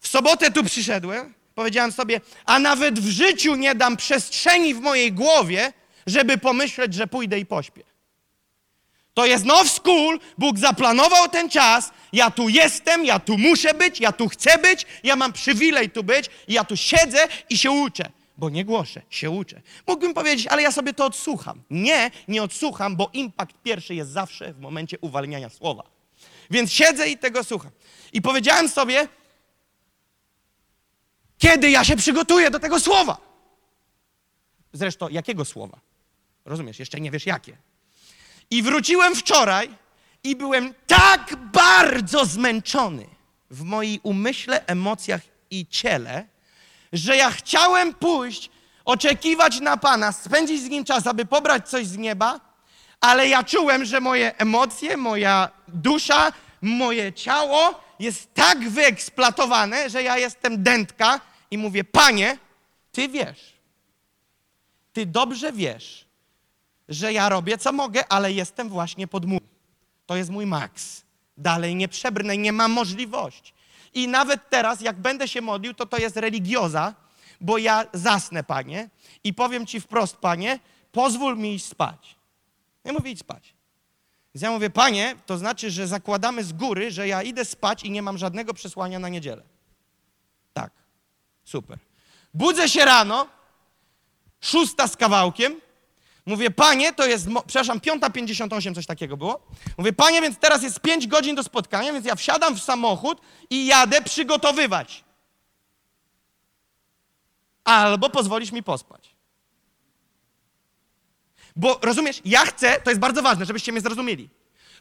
W sobotę tu przyszedłem, powiedziałem sobie, a nawet w życiu nie dam przestrzeni w mojej głowie, żeby pomyśleć, że pójdę i pośpię. To jest now school, Bóg zaplanował ten czas, ja tu jestem, ja tu muszę być, ja tu chcę być, ja mam przywilej tu być, ja tu siedzę i się uczę, bo nie głoszę, się uczę. Mógłbym powiedzieć, ale ja sobie to odsłucham. Nie, nie odsłucham, bo impact pierwszy jest zawsze w momencie uwalniania słowa. Więc siedzę i tego słucham. I powiedziałem sobie, kiedy ja się przygotuję do tego słowa. Zresztą, jakiego słowa? Rozumiesz, jeszcze nie wiesz jakie. I wróciłem wczoraj i byłem tak bardzo zmęczony w mojej umyśle, emocjach i ciele, że ja chciałem pójść, oczekiwać na Pana, spędzić z Nim czas, aby pobrać coś z nieba, ale ja czułem, że moje emocje, moja dusza, moje ciało jest tak wyeksploatowane, że ja jestem dętka i mówię, Panie, Ty wiesz, Ty dobrze wiesz, że ja robię co mogę, ale jestem właśnie pod mój. To jest mój maks. Dalej nie przebrnę, nie mam możliwości. I nawet teraz, jak będę się modlił, to to jest religioza, bo ja zasnę, Panie, i powiem Ci wprost, Panie, pozwól mi iść spać. Ja mówię, idź spać. Więc ja mówię, Panie, to znaczy, że zakładamy z góry, że ja idę spać i nie mam żadnego przesłania na niedzielę. Tak. Super. Budzę się rano, szósta z kawałkiem, Mówię, panie, to jest, przepraszam, 5.58 coś takiego było. Mówię, panie, więc teraz jest 5 godzin do spotkania, więc ja wsiadam w samochód i jadę przygotowywać. Albo pozwolisz mi pospać. Bo rozumiesz, ja chcę, to jest bardzo ważne, żebyście mnie zrozumieli.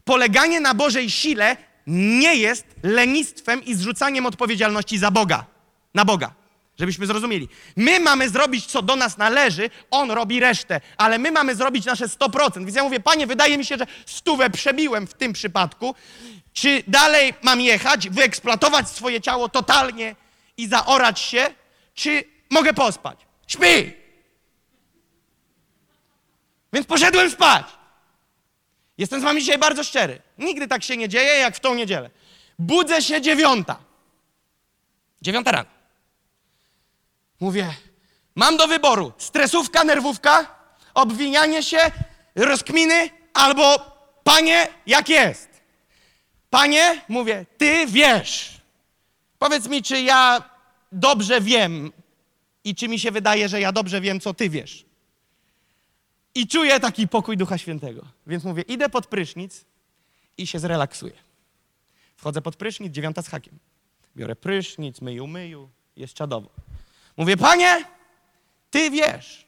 Poleganie na Bożej sile nie jest lenistwem i zrzucaniem odpowiedzialności za Boga, na Boga. Żebyśmy zrozumieli. My mamy zrobić, co do nas należy, on robi resztę, ale my mamy zrobić nasze 100%. Więc ja mówię, panie, wydaje mi się, że stówę przebiłem w tym przypadku. Czy dalej mam jechać, wyeksploatować swoje ciało totalnie i zaorać się, czy mogę pospać? Śpi! Więc poszedłem spać. Jestem z wami dzisiaj bardzo szczery. Nigdy tak się nie dzieje, jak w tą niedzielę. Budzę się dziewiąta. Dziewiąta rano. Mówię, mam do wyboru stresówka, nerwówka, obwinianie się, rozkminy albo panie, jak jest? Panie, mówię, ty wiesz. Powiedz mi, czy ja dobrze wiem i czy mi się wydaje, że ja dobrze wiem, co ty wiesz. I czuję taki pokój Ducha Świętego. Więc mówię, idę pod prysznic i się zrelaksuję. Wchodzę pod prysznic, dziewiąta z hakiem. Biorę prysznic, myju, myju, jest czadowo. Mówię, panie, ty wiesz.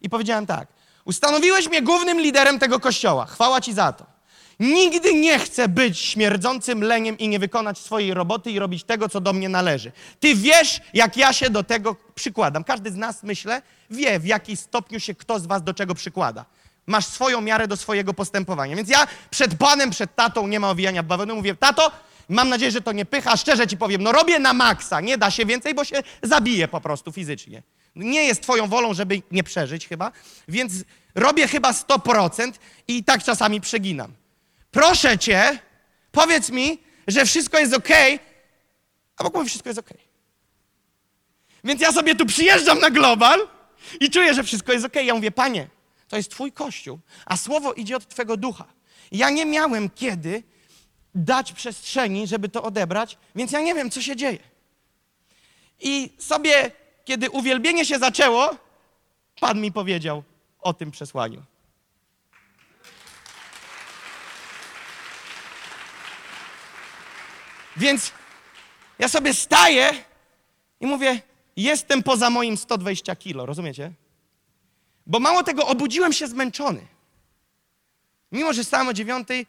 I powiedziałem tak, ustanowiłeś mnie głównym liderem tego kościoła. Chwała ci za to. Nigdy nie chcę być śmierdzącym leniem i nie wykonać swojej roboty i robić tego, co do mnie należy. Ty wiesz, jak ja się do tego przykładam. Każdy z nas, myślę, wie, w jaki stopniu się kto z was do czego przykłada. Masz swoją miarę do swojego postępowania. Więc ja przed panem, przed tatą, nie ma owijania bawełny, mówię, tato, Mam nadzieję, że to nie pycha. Szczerze ci powiem, no robię na maksa. Nie da się więcej, bo się zabije po prostu fizycznie. Nie jest twoją wolą, żeby nie przeżyć chyba, więc robię chyba 100% i tak czasami przeginam. Proszę cię, powiedz mi, że wszystko jest ok, a Bóg mówi, wszystko jest ok. Więc ja sobie tu przyjeżdżam na global i czuję, że wszystko jest ok. Ja mówię, panie, To jest Twój kościół, a słowo idzie od Twego ducha. Ja nie miałem kiedy dać przestrzeni, żeby to odebrać, więc ja nie wiem, co się dzieje. I sobie, kiedy uwielbienie się zaczęło, Pan mi powiedział o tym przesłaniu. Więc ja sobie staję i mówię, jestem poza moim 120 kilo, rozumiecie? Bo mało tego, obudziłem się zmęczony. Mimo, że stałem o dziewiątej,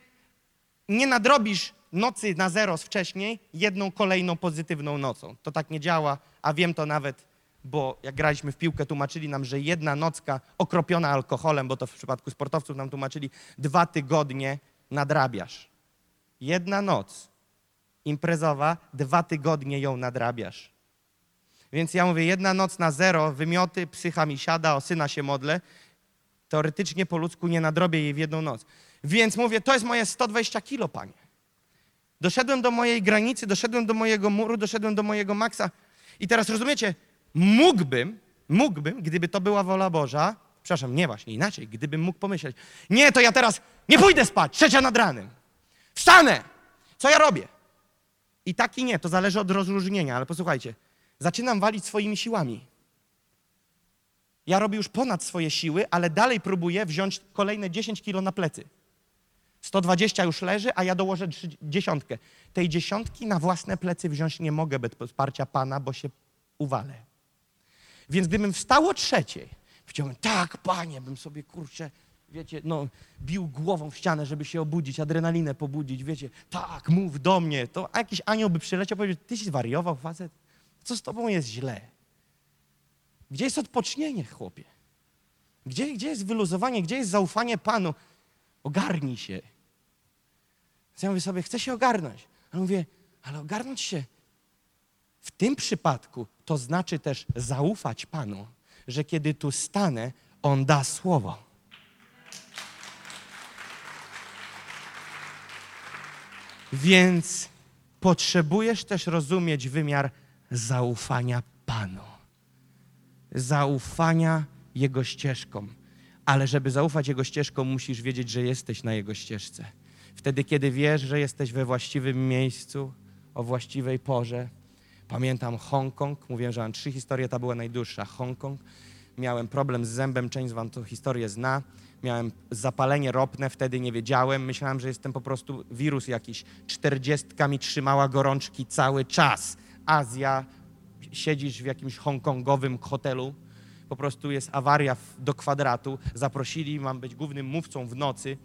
nie nadrobisz nocy na zero z wcześniej jedną kolejną pozytywną nocą. To tak nie działa, a wiem to nawet, bo jak graliśmy w piłkę, tłumaczyli nam, że jedna nocka okropiona alkoholem, bo to w przypadku sportowców nam tłumaczyli, dwa tygodnie nadrabiasz. Jedna noc imprezowa, dwa tygodnie ją nadrabiasz. Więc ja mówię, jedna noc na zero, wymioty, psycha mi siada, o syna się modlę. Teoretycznie po ludzku nie nadrobię jej w jedną noc. Więc mówię, to jest moje 120 kilo, panie. Doszedłem do mojej granicy, doszedłem do mojego muru, doszedłem do mojego maksa. I teraz rozumiecie, mógłbym, mógłbym, gdyby to była wola Boża, przepraszam, nie właśnie, inaczej, gdybym mógł pomyśleć, nie, to ja teraz nie pójdę spać, trzecia nad ranem. Wstanę! Co ja robię? I tak i nie, to zależy od rozróżnienia, ale posłuchajcie, zaczynam walić swoimi siłami. Ja robię już ponad swoje siły, ale dalej próbuję wziąć kolejne 10 kilo na plecy. 120 już leży, a ja dołożę dziesiątkę. Tej dziesiątki na własne plecy wziąć nie mogę bez wsparcia Pana, bo się uwalę. Więc gdybym wstał o trzeciej, powiedziałbym, tak, Panie, bym sobie, kurczę, wiecie, no, bił głową w ścianę, żeby się obudzić, adrenalinę pobudzić, wiecie, tak, mów do mnie, to jakiś anioł by przyleciał powiedział, ty się zwariował, facet? Co z tobą jest źle? Gdzie jest odpocznienie, chłopie? Gdzie, gdzie jest wyluzowanie? Gdzie jest zaufanie Panu? Ogarnij się. Ja mówię sobie, chcę się ogarnąć. A mówię, ale ogarnąć się w tym przypadku to znaczy też zaufać Panu, że kiedy tu stanę, On da słowo. Więc potrzebujesz też rozumieć wymiar zaufania Panu. Zaufania Jego ścieżkom. Ale żeby zaufać Jego ścieżkom, musisz wiedzieć, że jesteś na Jego ścieżce. Wtedy, kiedy wiesz, że jesteś we właściwym miejscu, o właściwej porze. Pamiętam Hongkong, mówiłem, że mam trzy historie, ta była najdłuższa. Hongkong, miałem problem z zębem, część z wam tę historię zna. Miałem zapalenie ropne, wtedy nie wiedziałem. Myślałem, że jestem po prostu wirus jakiś. Czterdziestka mi trzymała gorączki cały czas. Azja, siedzisz w jakimś hongkongowym hotelu, po prostu jest awaria do kwadratu. Zaprosili, mam być głównym mówcą w nocy.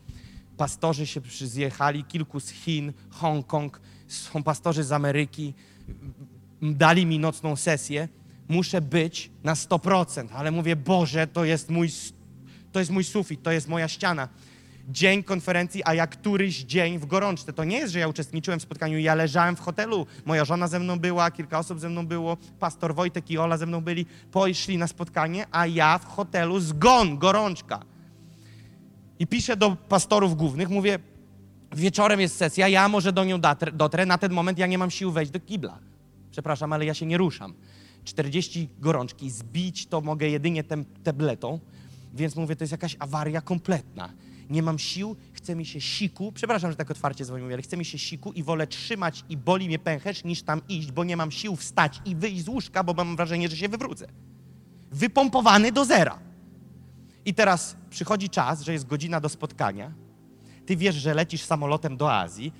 Pastorzy się zjechali, kilku z Chin, Hongkong, są pastorzy z Ameryki. Dali mi nocną sesję. Muszę być na 100%, ale mówię, Boże, to jest mój, to jest mój sufit, to jest moja ściana dzień konferencji, a jak któryś dzień w gorączce. To nie jest, że ja uczestniczyłem w spotkaniu, ja leżałem w hotelu. Moja żona ze mną była, kilka osób ze mną było, pastor Wojtek i Ola ze mną byli, poszli na spotkanie, a ja w hotelu zgon, gorączka. I piszę do pastorów głównych, mówię, wieczorem jest sesja, ja może do nią dotrę, na ten moment ja nie mam sił wejść do kibla. Przepraszam, ale ja się nie ruszam. 40 gorączki, zbić to mogę jedynie tem, tabletą, więc mówię, to jest jakaś awaria kompletna nie mam sił, chce mi się siku, przepraszam, że tak otwarcie z ale chce mi się siku i wolę trzymać i boli mnie pęcherz, niż tam iść, bo nie mam sił wstać i wyjść z łóżka, bo mam wrażenie, że się wywrócę. Wypompowany do zera. I teraz przychodzi czas, że jest godzina do spotkania. Ty wiesz, że lecisz samolotem do Azji.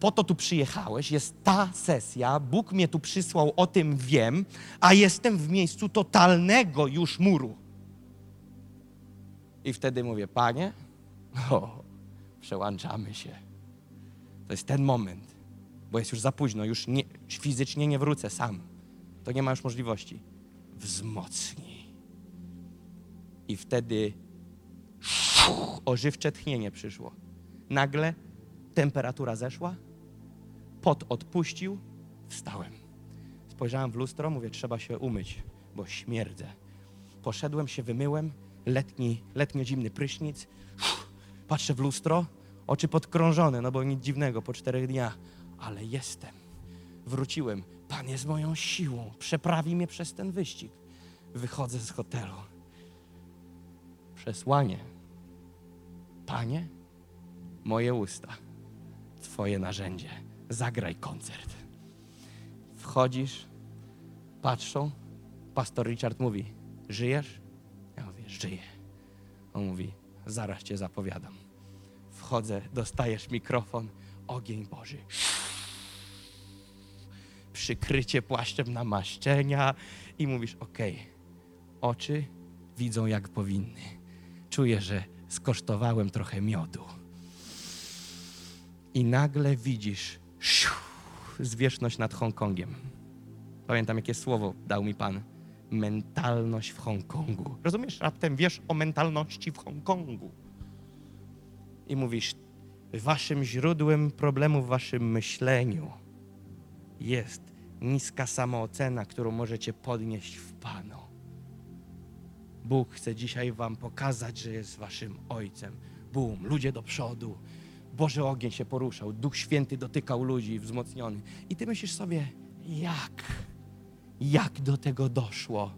Po to tu przyjechałeś, jest ta sesja, Bóg mnie tu przysłał, o tym wiem, a jestem w miejscu totalnego już muru. I wtedy mówię, panie, o, przełączamy się. To jest ten moment, bo jest już za późno, już nie, fizycznie nie wrócę sam. To nie ma już możliwości. Wzmocnij. I wtedy ożywcze tchnienie przyszło. Nagle temperatura zeszła, pot odpuścił, wstałem. Spojrzałem w lustro, mówię, trzeba się umyć, bo śmierdzę. Poszedłem się, wymyłem, letni, letnio-zimny prysznic, Patrzę w lustro, oczy podkrążone, no bo nic dziwnego po czterech dniach, ale jestem. Wróciłem. Pan jest moją siłą, przeprawi mnie przez ten wyścig. Wychodzę z hotelu. Przesłanie. Panie, moje usta, Twoje narzędzie. Zagraj koncert. Wchodzisz, patrzą, pastor Richard mówi: Żyjesz? Ja mówię: Żyję. On mówi: Zaraz cię zapowiadam. Wchodzę, dostajesz mikrofon, ogień Boży. Przykrycie płaszczem namaszczenia i mówisz: OK, oczy widzą jak powinny. Czuję, że skosztowałem trochę miodu. I nagle widzisz sziu, zwierzchność nad Hongkongiem. Pamiętam, jakie słowo dał mi Pan. Mentalność w Hongkongu. Rozumiesz? Raptem wiesz o mentalności w Hongkongu. I mówisz, waszym źródłem problemu w waszym myśleniu jest niska samoocena, którą możecie podnieść w Panu. Bóg chce dzisiaj wam pokazać, że jest waszym Ojcem. Bum, ludzie do przodu. Boże ogień się poruszał, Duch Święty dotykał ludzi, wzmocniony. I ty myślisz sobie, jak? Jak do tego doszło?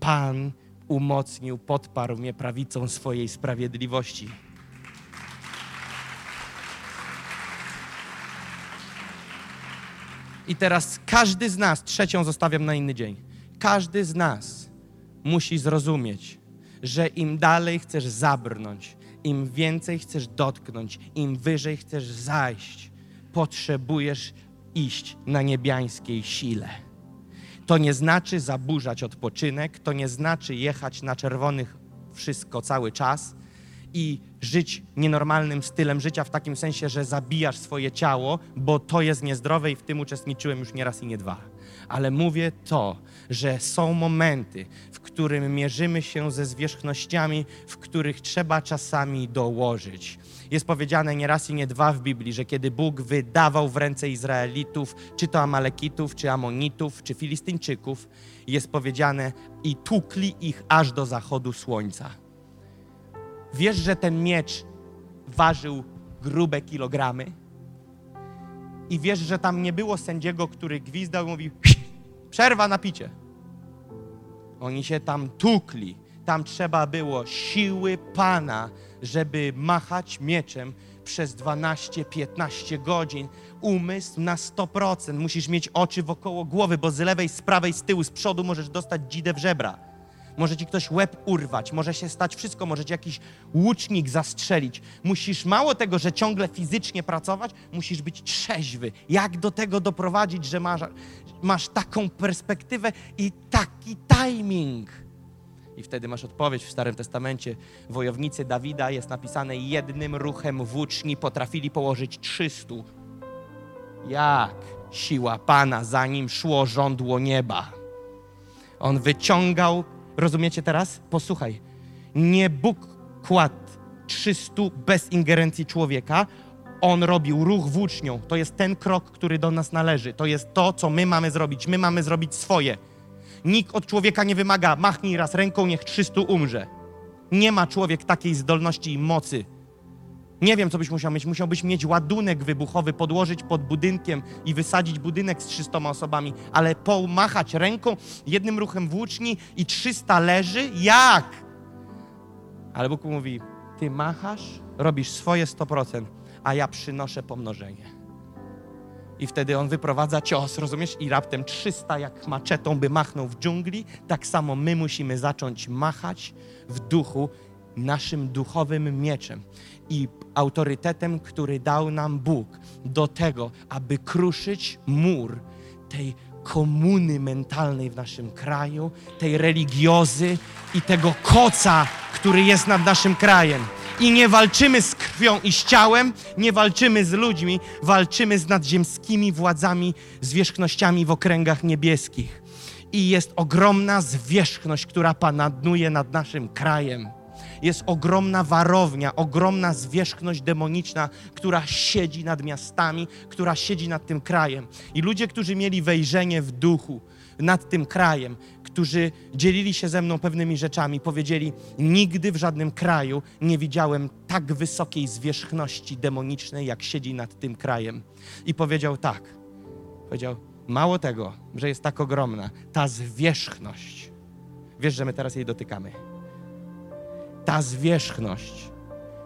Pan umocnił, podparł mnie prawicą swojej sprawiedliwości. I teraz każdy z nas, trzecią zostawiam na inny dzień, każdy z nas musi zrozumieć, że im dalej chcesz zabrnąć, im więcej chcesz dotknąć, im wyżej chcesz zajść, potrzebujesz iść na niebiańskiej sile. To nie znaczy zaburzać odpoczynek, to nie znaczy jechać na czerwonych wszystko cały czas i żyć nienormalnym stylem życia w takim sensie, że zabijasz swoje ciało, bo to jest niezdrowe i w tym uczestniczyłem już nie raz i nie dwa. Ale mówię to, że są momenty, w którym mierzymy się ze zwierzchnościami, w których trzeba czasami dołożyć. Jest powiedziane nie raz i nie dwa w Biblii, że kiedy Bóg wydawał w ręce Izraelitów, czy to Amalekitów, czy Amonitów, czy Filistyńczyków, jest powiedziane i tukli ich aż do zachodu słońca. Wiesz, że ten miecz ważył grube kilogramy? I wiesz, że tam nie było sędziego, który gwizdał i mówił przerwa na picie. Oni się tam tukli. Tam trzeba było siły Pana, żeby machać mieczem przez 12-15 godzin. Umysł na 100%. Musisz mieć oczy wokoło głowy, bo z lewej, z prawej, z tyłu, z przodu możesz dostać dzidę w żebra. Może ci ktoś łeb urwać, może się stać wszystko, może ci jakiś łucznik zastrzelić. Musisz mało tego, że ciągle fizycznie pracować, musisz być trzeźwy. Jak do tego doprowadzić, że masz, masz taką perspektywę i taki timing? I wtedy masz odpowiedź w Starym Testamencie. Wojownicy Dawida jest napisane jednym ruchem włóczni potrafili położyć 300. Jak siła Pana za nim szło żądło nieba. On wyciągał, rozumiecie teraz? Posłuchaj. Nie Bóg kładł 300 bez ingerencji człowieka. On robił ruch włócznią. To jest ten krok, który do nas należy. To jest to, co my mamy zrobić. My mamy zrobić swoje. Nikt od człowieka nie wymaga, machnij raz ręką, niech 300 umrze. Nie ma człowiek takiej zdolności i mocy. Nie wiem, co byś musiał mieć. Musiałbyś mieć ładunek wybuchowy, podłożyć pod budynkiem i wysadzić budynek z 300 osobami, ale pomachać ręką, jednym ruchem włóczni i 300 leży? Jak? Ale Bóg mówi, ty machasz, robisz swoje 100%, a ja przynoszę pomnożenie. I wtedy on wyprowadza cios, rozumiesz? I raptem 300 jak maczetą by machnął w dżungli, tak samo my musimy zacząć machać w duchu naszym duchowym mieczem i autorytetem, który dał nam Bóg do tego, aby kruszyć mur tej komuny mentalnej w naszym kraju, tej religiozy i tego koca, który jest nad naszym krajem. I nie walczymy z krwią i z ciałem, nie walczymy z ludźmi, walczymy z nadziemskimi władzami, zwierzchnościami w okręgach niebieskich. I jest ogromna zwierzchność, która panadnuje nad naszym krajem. Jest ogromna warownia, ogromna zwierzchność demoniczna, która siedzi nad miastami, która siedzi nad tym krajem. I ludzie, którzy mieli wejrzenie w duchu nad tym krajem, którzy dzielili się ze mną pewnymi rzeczami, powiedzieli: Nigdy w żadnym kraju nie widziałem tak wysokiej zwierzchności demonicznej, jak siedzi nad tym krajem. I powiedział tak: Powiedział, mało tego, że jest tak ogromna, ta zwierzchność. Wiesz, że my teraz jej dotykamy. Ta zwierzchność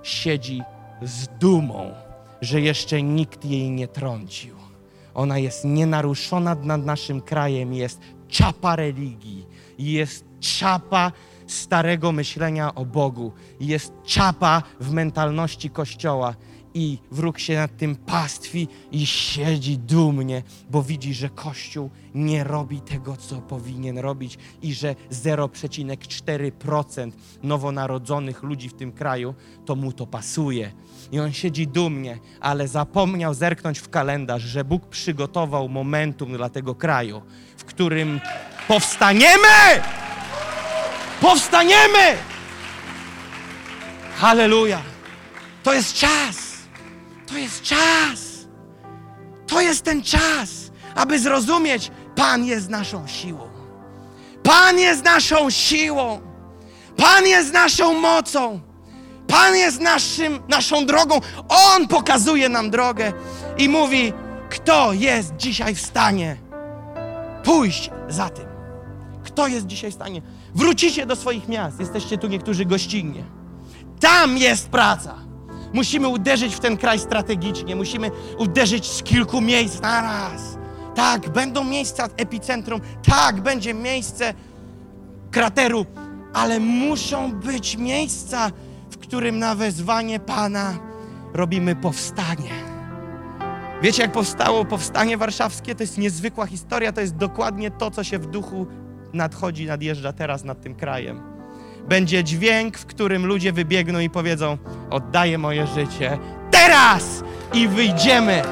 siedzi z dumą, że jeszcze nikt jej nie trącił. Ona jest nienaruszona nad naszym krajem, jest czapa religii, jest czapa starego myślenia o Bogu, jest czapa w mentalności Kościoła. I wróg się nad tym pastwi i siedzi dumnie, bo widzi, że Kościół nie robi tego, co powinien robić i że 0,4% nowonarodzonych ludzi w tym kraju to mu to pasuje. I on siedzi dumnie, ale zapomniał zerknąć w kalendarz, że Bóg przygotował momentum dla tego kraju, w którym powstaniemy! Powstaniemy! Halleluja! To jest czas! To jest czas! To jest ten czas, aby zrozumieć, Pan jest naszą siłą. Pan jest naszą siłą. Pan jest naszą mocą. Pan jest naszym, naszą drogą. On pokazuje nam drogę i mówi, kto jest dzisiaj w stanie pójść za tym. Kto jest dzisiaj w stanie? Wrócicie do swoich miast. Jesteście tu niektórzy gościnnie. Tam jest praca. Musimy uderzyć w ten kraj strategicznie. Musimy uderzyć z kilku miejsc na raz. Tak, będą miejsca epicentrum. Tak, będzie miejsce krateru. Ale muszą być miejsca, w którym na wezwanie Pana robimy powstanie. Wiecie, jak powstało powstanie warszawskie? To jest niezwykła historia. To jest dokładnie to, co się w duchu nadchodzi, nadjeżdża teraz nad tym krajem. Będzie dźwięk, w którym ludzie wybiegną i powiedzą: Oddaję moje życie teraz! I wyjdziemy.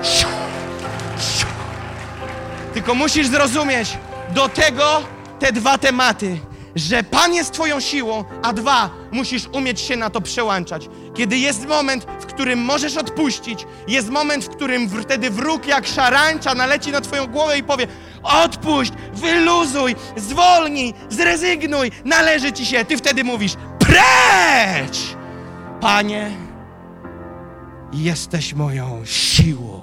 Tylko musisz zrozumieć do tego te dwa tematy, że Pan jest Twoją siłą, a dwa, musisz umieć się na to przełączać. Kiedy jest moment, w którym możesz odpuścić, jest moment, w którym wtedy wróg jak szarańcza naleci na Twoją głowę i powie: Odpuść, wyluzuj, zwolnij, zrezygnuj, należy Ci się. Ty wtedy mówisz: Precz! Panie, jesteś moją siłą,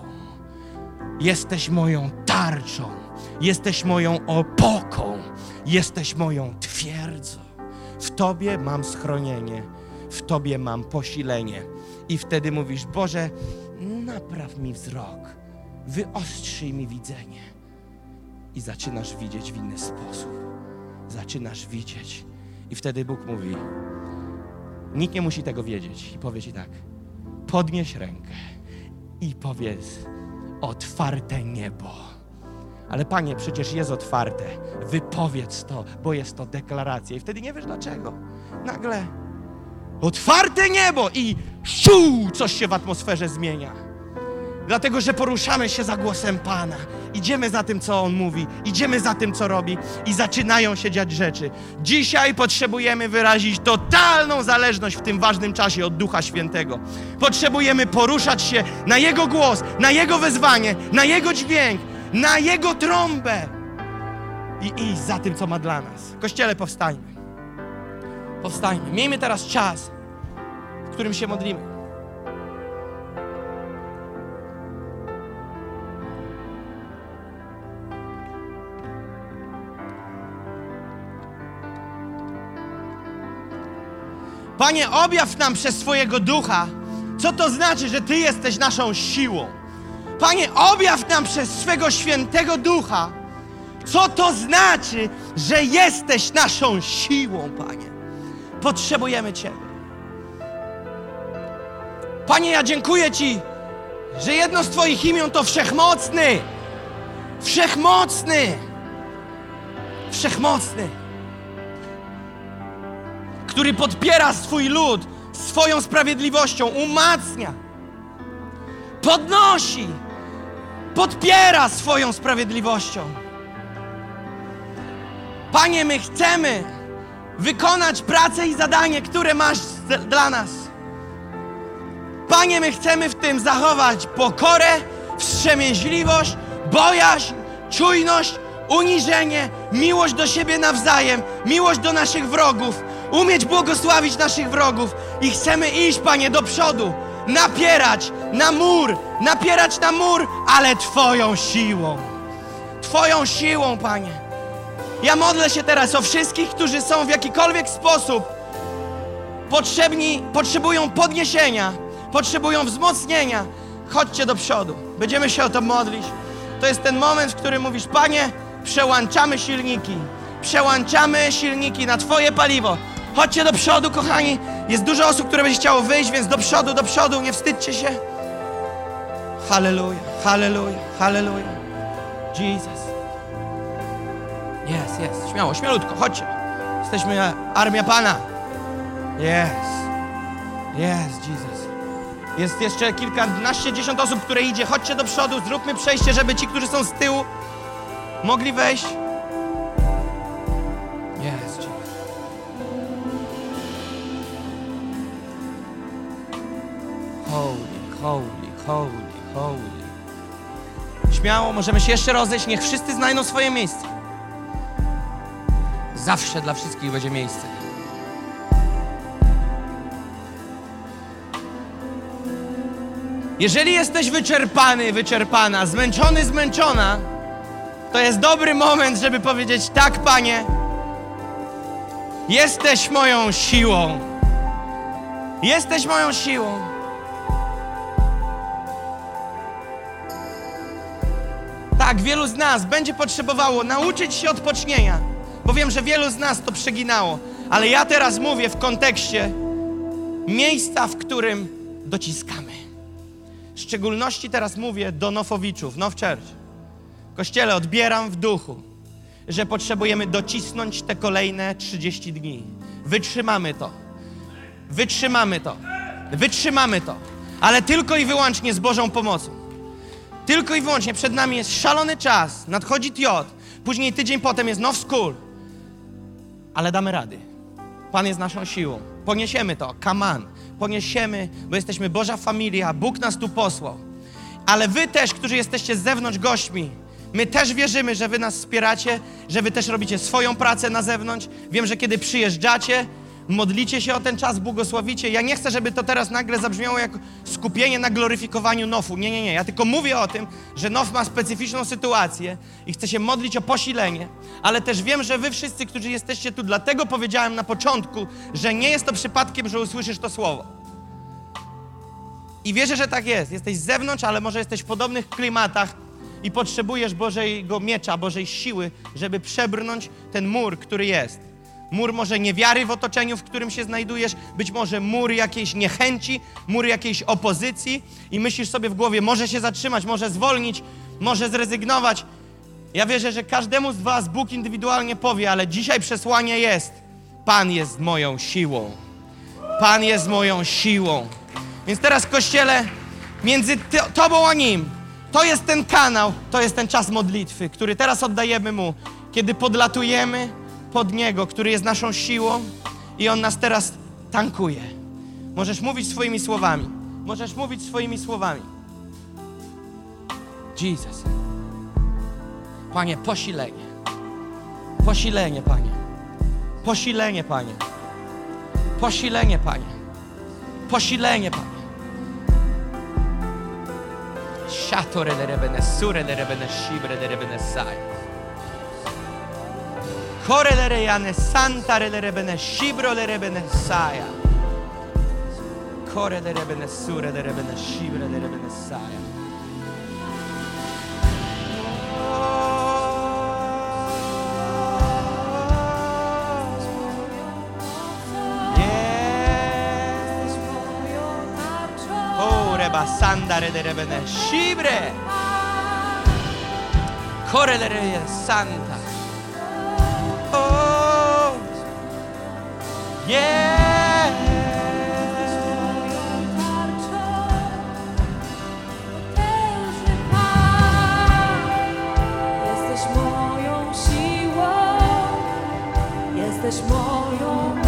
jesteś moją tarczą, jesteś moją opoką, jesteś moją twierdzą. W Tobie mam schronienie, w Tobie mam posilenie. I wtedy mówisz: Boże, napraw mi wzrok, wyostrzyj mi widzenie. I zaczynasz widzieć w inny sposób. Zaczynasz widzieć. I wtedy Bóg mówi: Nikt nie musi tego wiedzieć. I powie ci tak: podnieś rękę i powiedz: Otwarte niebo. Ale panie, przecież jest otwarte. Wypowiedz to, bo jest to deklaracja. I wtedy nie wiesz dlaczego. Nagle otwarte niebo i szu, coś się w atmosferze zmienia. Dlatego, że poruszamy się za głosem Pana. Idziemy za tym, co On mówi, idziemy za tym, co robi i zaczynają się dziać rzeczy. Dzisiaj potrzebujemy wyrazić totalną zależność w tym ważnym czasie od Ducha Świętego. Potrzebujemy poruszać się na Jego głos, na Jego wezwanie, na Jego dźwięk, na Jego trąbę i iść za tym, co ma dla nas. Kościele, powstańmy. Powstańmy. Miejmy teraz czas, w którym się modlimy. Panie, objaw nam przez swojego ducha, co to znaczy, że Ty jesteś naszą siłą. Panie, objaw nam przez swego świętego ducha, co to znaczy, że jesteś naszą siłą, Panie. Potrzebujemy Ciebie. Panie, ja dziękuję Ci, że jedno z Twoich imion to Wszechmocny. Wszechmocny. Wszechmocny który podpiera swój lud swoją sprawiedliwością, umacnia, podnosi, podpiera swoją sprawiedliwością. Panie, my chcemy wykonać pracę i zadanie, które masz dla nas. Panie, my chcemy w tym zachować pokorę, wstrzemięźliwość, bojaźń, czujność, uniżenie, miłość do siebie nawzajem, miłość do naszych wrogów, umieć błogosławić naszych wrogów i chcemy iść, Panie, do przodu, napierać na mur, napierać na mur, ale Twoją siłą. Twoją siłą, Panie. Ja modlę się teraz o wszystkich, którzy są w jakikolwiek sposób potrzebni, potrzebują podniesienia, potrzebują wzmocnienia, chodźcie do przodu. Będziemy się o to modlić. To jest ten moment, w którym mówisz, Panie, przełączamy silniki. Przełączamy silniki na Twoje paliwo. Chodźcie do przodu, kochani. Jest dużo osób, które będzie chciało wyjść, więc do przodu, do przodu, nie wstydźcie się. Halleluja, halleluja, halleluja. Jesus. Jest, jest. Śmiało, śmielutko, chodźcie. Jesteśmy armia Pana. Jest. Jest, Jesus. Jest jeszcze kilkanaście, dziesiąt osób, które idzie. Chodźcie do przodu, zróbmy przejście, żeby ci, którzy są z tyłu, mogli wejść. Holy, holy, holy, holy. Śmiało, możemy się jeszcze rozejść. Niech wszyscy znajdą swoje miejsce. Zawsze dla wszystkich będzie miejsce. Jeżeli jesteś wyczerpany, wyczerpana, zmęczony, zmęczona, to jest dobry moment, żeby powiedzieć: Tak, panie, jesteś moją siłą. Jesteś moją siłą. Tak, wielu z nas będzie potrzebowało nauczyć się odpocznienia, bo wiem, że wielu z nas to przeginało, ale ja teraz mówię w kontekście miejsca, w którym dociskamy. W szczególności teraz mówię do Nofowiczów, Now Church. Kościele, odbieram w duchu, że potrzebujemy docisnąć te kolejne 30 dni. Wytrzymamy to. Wytrzymamy to. Wytrzymamy to. Ale tylko i wyłącznie z Bożą pomocą. Tylko i wyłącznie przed nami jest szalony czas. Nadchodzi Tiot. Później tydzień potem jest Now School. Ale damy rady. Pan jest naszą siłą. Poniesiemy to. On. Poniesiemy, bo jesteśmy Boża familia. Bóg nas tu posłał. Ale wy też, którzy jesteście z zewnątrz gośćmi, my też wierzymy, że wy nas wspieracie, że wy też robicie swoją pracę na zewnątrz. Wiem, że kiedy przyjeżdżacie, modlicie się o ten czas, błogosławicie. Ja nie chcę, żeby to teraz nagle zabrzmiało jak skupienie na gloryfikowaniu Nofu. Nie, nie, nie. Ja tylko mówię o tym, że Nof ma specyficzną sytuację i chcę się modlić o posilenie, ale też wiem, że wy wszyscy, którzy jesteście tu, dlatego powiedziałem na początku, że nie jest to przypadkiem, że usłyszysz to słowo. I wierzę, że tak jest. Jesteś z zewnątrz, ale może jesteś w podobnych klimatach i potrzebujesz Bożego miecza, Bożej siły, żeby przebrnąć ten mur, który jest. Mur może niewiary w otoczeniu, w którym się znajdujesz, być może mur jakiejś niechęci, mur jakiejś opozycji i myślisz sobie w głowie, może się zatrzymać, może zwolnić, może zrezygnować. Ja wierzę, że każdemu z Was Bóg indywidualnie powie, ale dzisiaj przesłanie jest: Pan jest moją siłą. Pan jest moją siłą. Więc teraz, kościele, między Tobą a Nim, to jest ten kanał, to jest ten czas modlitwy, który teraz oddajemy Mu, kiedy podlatujemy pod Niego, który jest naszą siłą i On nas teraz tankuje. Możesz mówić swoimi słowami. Możesz mówić swoimi słowami. Jesus. Panie, posilenie. Posilenie, Panie. Posilenie, Panie. Posilenie, Panie. Posilenie, Panie. Shatore de rebene, sure de rebene, shibre de rebene, sai. Saia. Kore le rebene, sure de rebene, shibre de rebene, saia. Yes. Oh, reba sandare de rebene, shibre. Kore le rejane, santa. Yeah. Jesteś moją siłą, jesteś moją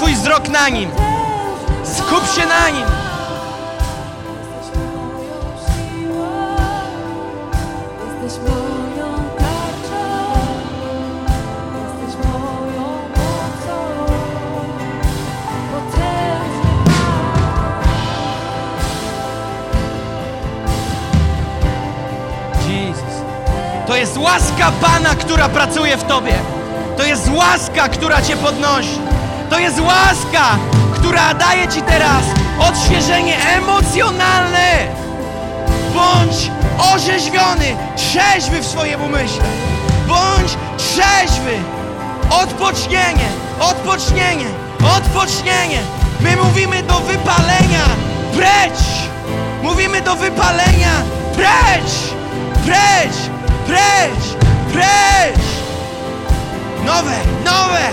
swój wzrok na Nim. Skup się na Nim. To jest łaska Pana, która pracuje w Tobie. To jest łaska, która Cię podnosi. To jest łaska, która daje ci teraz odświeżenie emocjonalne. Bądź orzeźwiony, trzeźwy w swoim umyśle. Bądź trzeźwy. Odpocznienie, odpocznienie, odpocznienie. My mówimy do wypalenia. Precz! Mówimy do wypalenia. Precz! Precz! Precz! Precz! Nowe, nowe,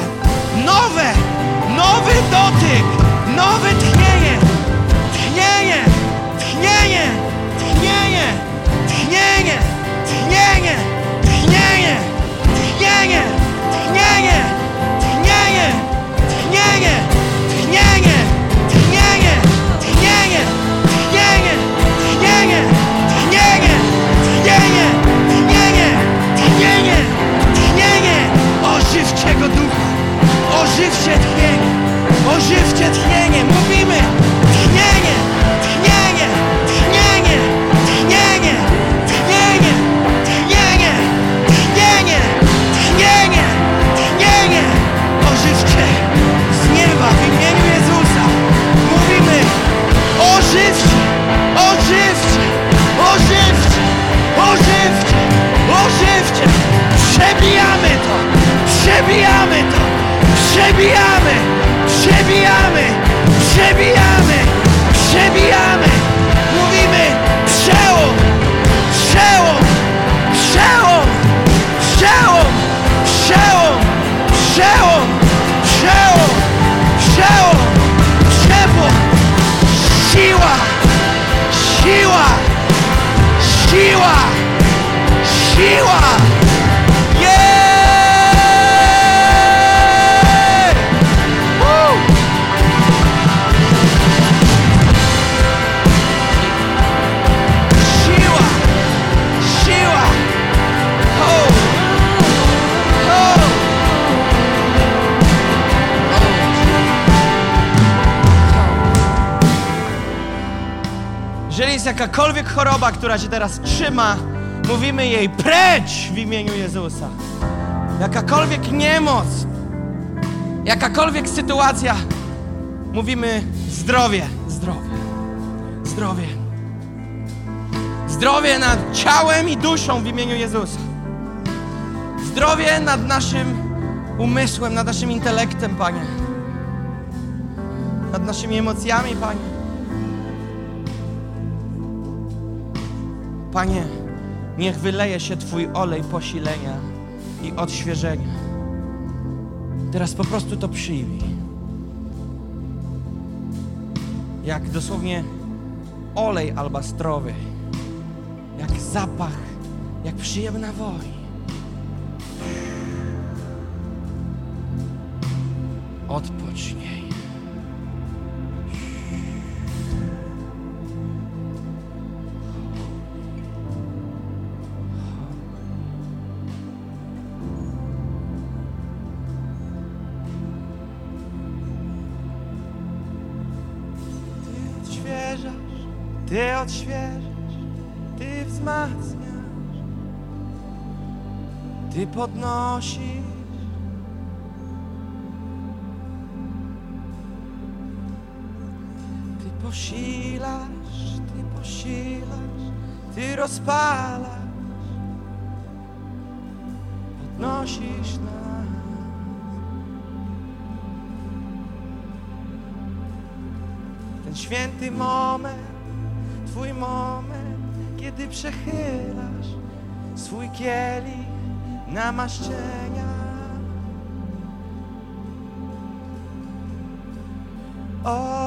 ożywcie tchnienie, ożywcie tchnienie, mówimy, tchnienie, tchnienie, tchnienie, tchnienie, tchnienie, tchnienie, tchnienie, tchnienie, tchnienie, ożywcie z nieba w imieniu Jezusa, mówimy, ożywcie, ożywcie, ożywcie, ożywcie, ożywcie, przebijamy to, przebijamy przebijamy, przebijamy, przebijamy, jakakolwiek choroba, która cię teraz trzyma, mówimy jej precz w imieniu Jezusa. Jakakolwiek niemoc, jakakolwiek sytuacja, mówimy zdrowie, zdrowie, zdrowie. Zdrowie nad ciałem i duszą w imieniu Jezusa. Zdrowie nad naszym umysłem, nad naszym intelektem, Panie. Nad naszymi emocjami, Panie. Panie, niech wyleje się Twój olej posilenia i odświeżenia. Teraz po prostu to przyjmij. Jak dosłownie olej albastrowy, jak zapach, jak przyjemna woń. Odpocznij. Ty odświeżasz, Ty wzmacniasz, Ty podnosisz. Ty posilasz, Ty posilasz, Ty rozpalasz, podnosisz nas. Święty moment, Twój moment, kiedy przechylasz swój kielich namaszczenia. Olej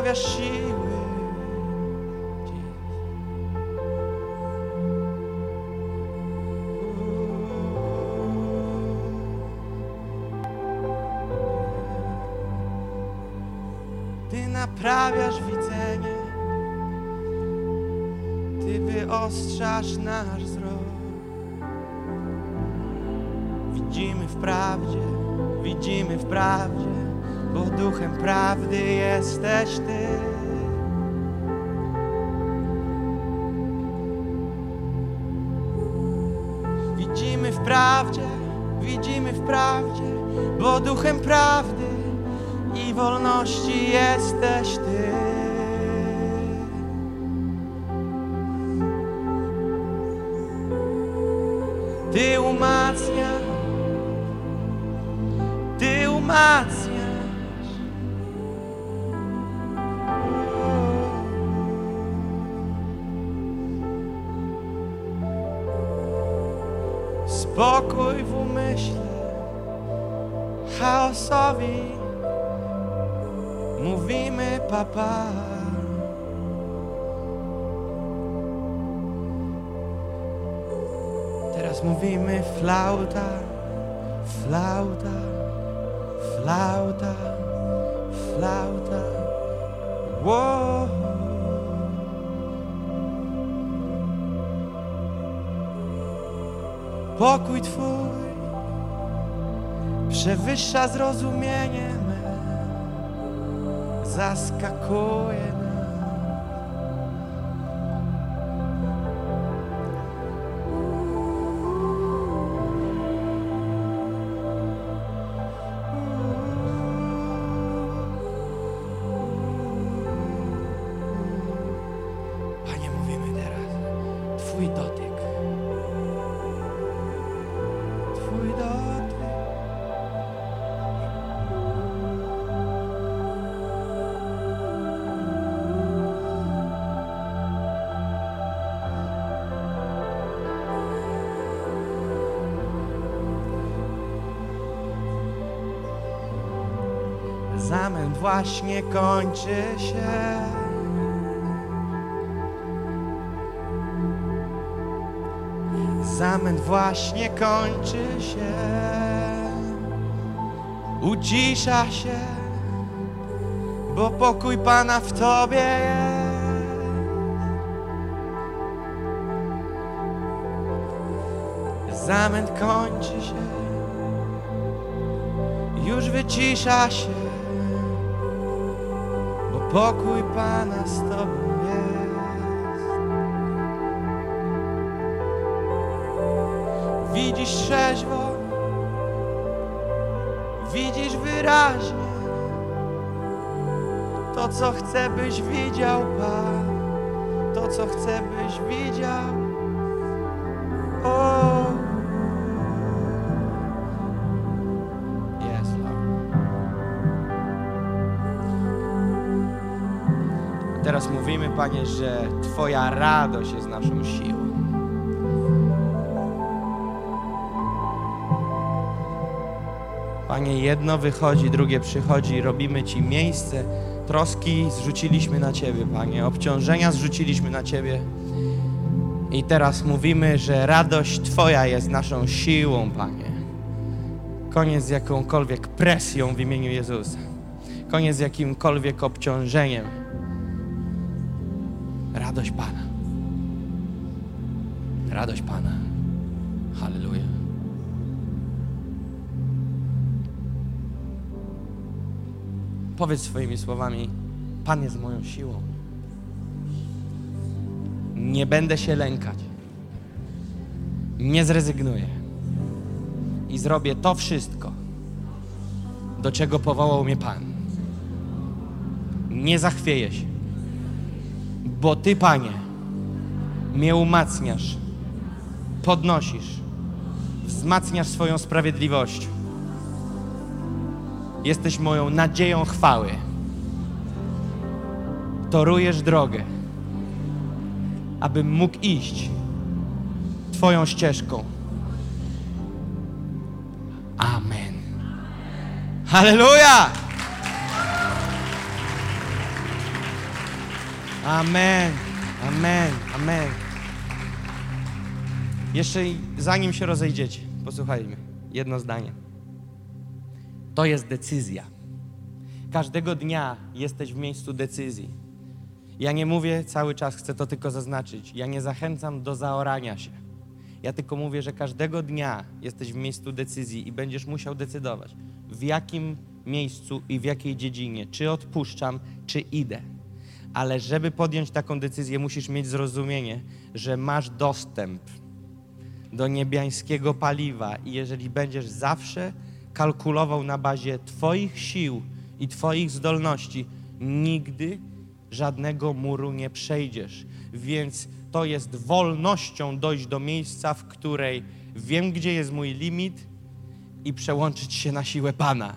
Ty odnawiasz siły. Jesteś Ty. Widzimy w prawdzie, widzimy w prawdzie, bo duchem prawdy i wolności jesteś flauta, flauta, flauta. Wow. Pokój Twój przewyższa zrozumienie me, zaskakuje właśnie kończy się. Zamęt właśnie kończy się. Ucisza się, bo pokój Pana w Tobie jest. Zamęt kończy się, już wycisza się, pokój Pana z Tobą jest. Widzisz trzeźwo, widzisz wyraźnie to, co chcę, byś widział, Pan, to, co chcę, byś widział. Panie, że Twoja radość jest naszą siłą. Panie, jedno wychodzi, drugie przychodzi, robimy Ci miejsce. Troski zrzuciliśmy na Ciebie, Panie, obciążenia zrzuciliśmy na Ciebie. I teraz mówimy, że radość Twoja jest naszą siłą, Panie. Koniec z jakąkolwiek presją w imieniu Jezusa. Koniec z jakimkolwiek obciążeniem. Radość Pana. Radość Pana. Halleluja. Powiedz swoimi słowami: Pan jest moją siłą. Nie będę się lękać. Nie zrezygnuję. I zrobię to wszystko, do czego powołał mnie Pan. Nie zachwieję się, bo Ty, Panie, mnie umacniasz, podnosisz, wzmacniasz swoją sprawiedliwość. Jesteś moją nadzieją chwały. Torujesz drogę, abym mógł iść Twoją ścieżką. Amen. Hallelujah. Amen, amen, amen. Jeszcze zanim się rozejdziecie, posłuchajmy. Jedno zdanie. To jest decyzja. Każdego dnia jesteś w miejscu decyzji. Ja nie mówię cały czas, chcę to tylko zaznaczyć. Ja nie zachęcam do zaorania się. Ja tylko mówię, że każdego dnia jesteś w miejscu decyzji i będziesz musiał decydować, w jakim miejscu i w jakiej dziedzinie, czy odpuszczam, czy idę. Ale żeby podjąć taką decyzję, musisz mieć zrozumienie, że masz dostęp do niebiańskiego paliwa i jeżeli będziesz zawsze kalkulował na bazie Twoich sił i Twoich zdolności, nigdy żadnego muru nie przejdziesz. Więc to jest wolnością dojść do miejsca, w której wiem, gdzie jest mój limit i przełączyć się na siłę Pana.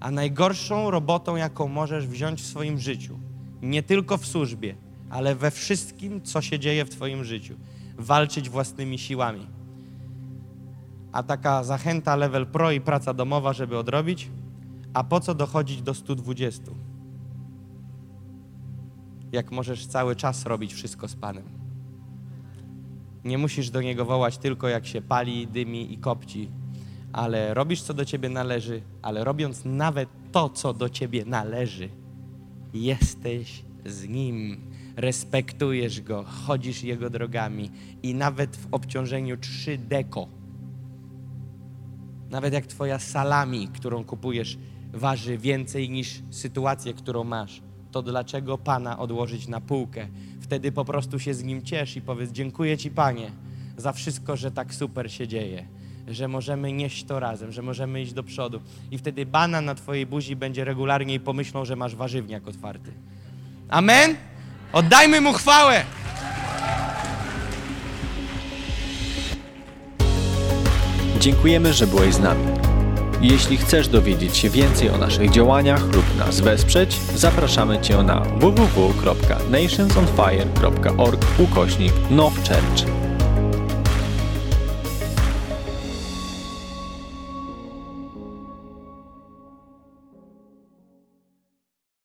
A najgorszą robotą, jaką możesz wziąć w swoim życiu, nie tylko w służbie, ale we wszystkim, co się dzieje w Twoim życiu, walczyć własnymi siłami. A taka zachęta level pro i praca domowa, żeby odrobić, a po co dochodzić do 120? Jak możesz cały czas robić wszystko z Panem. Nie musisz do Niego wołać tylko jak się pali, dymi i kopci, ale robisz co do Ciebie należy, ale robiąc nawet to, co do Ciebie należy, jesteś z Nim, respektujesz Go, chodzisz Jego drogami i nawet w obciążeniu 3 deko, nawet jak Twoja salami, którą kupujesz, waży więcej niż sytuację, którą masz, to dlaczego Pana odłożyć na półkę? Wtedy po prostu się z Nim ciesz i powiedz, dziękuję Ci Panie za wszystko, że tak super się dzieje, że możemy nieść to razem, że możemy iść do przodu. I wtedy banan na Twojej buzi będzie regularnie i pomyślą, że masz warzywniak otwarty. Amen? Oddajmy Mu chwałę! Dziękujemy, że byłeś z nami. Jeśli chcesz dowiedzieć się więcej o naszych działaniach lub nas wesprzeć, zapraszamy Cię na www.nationsonfire.org ukośnik nowchurch.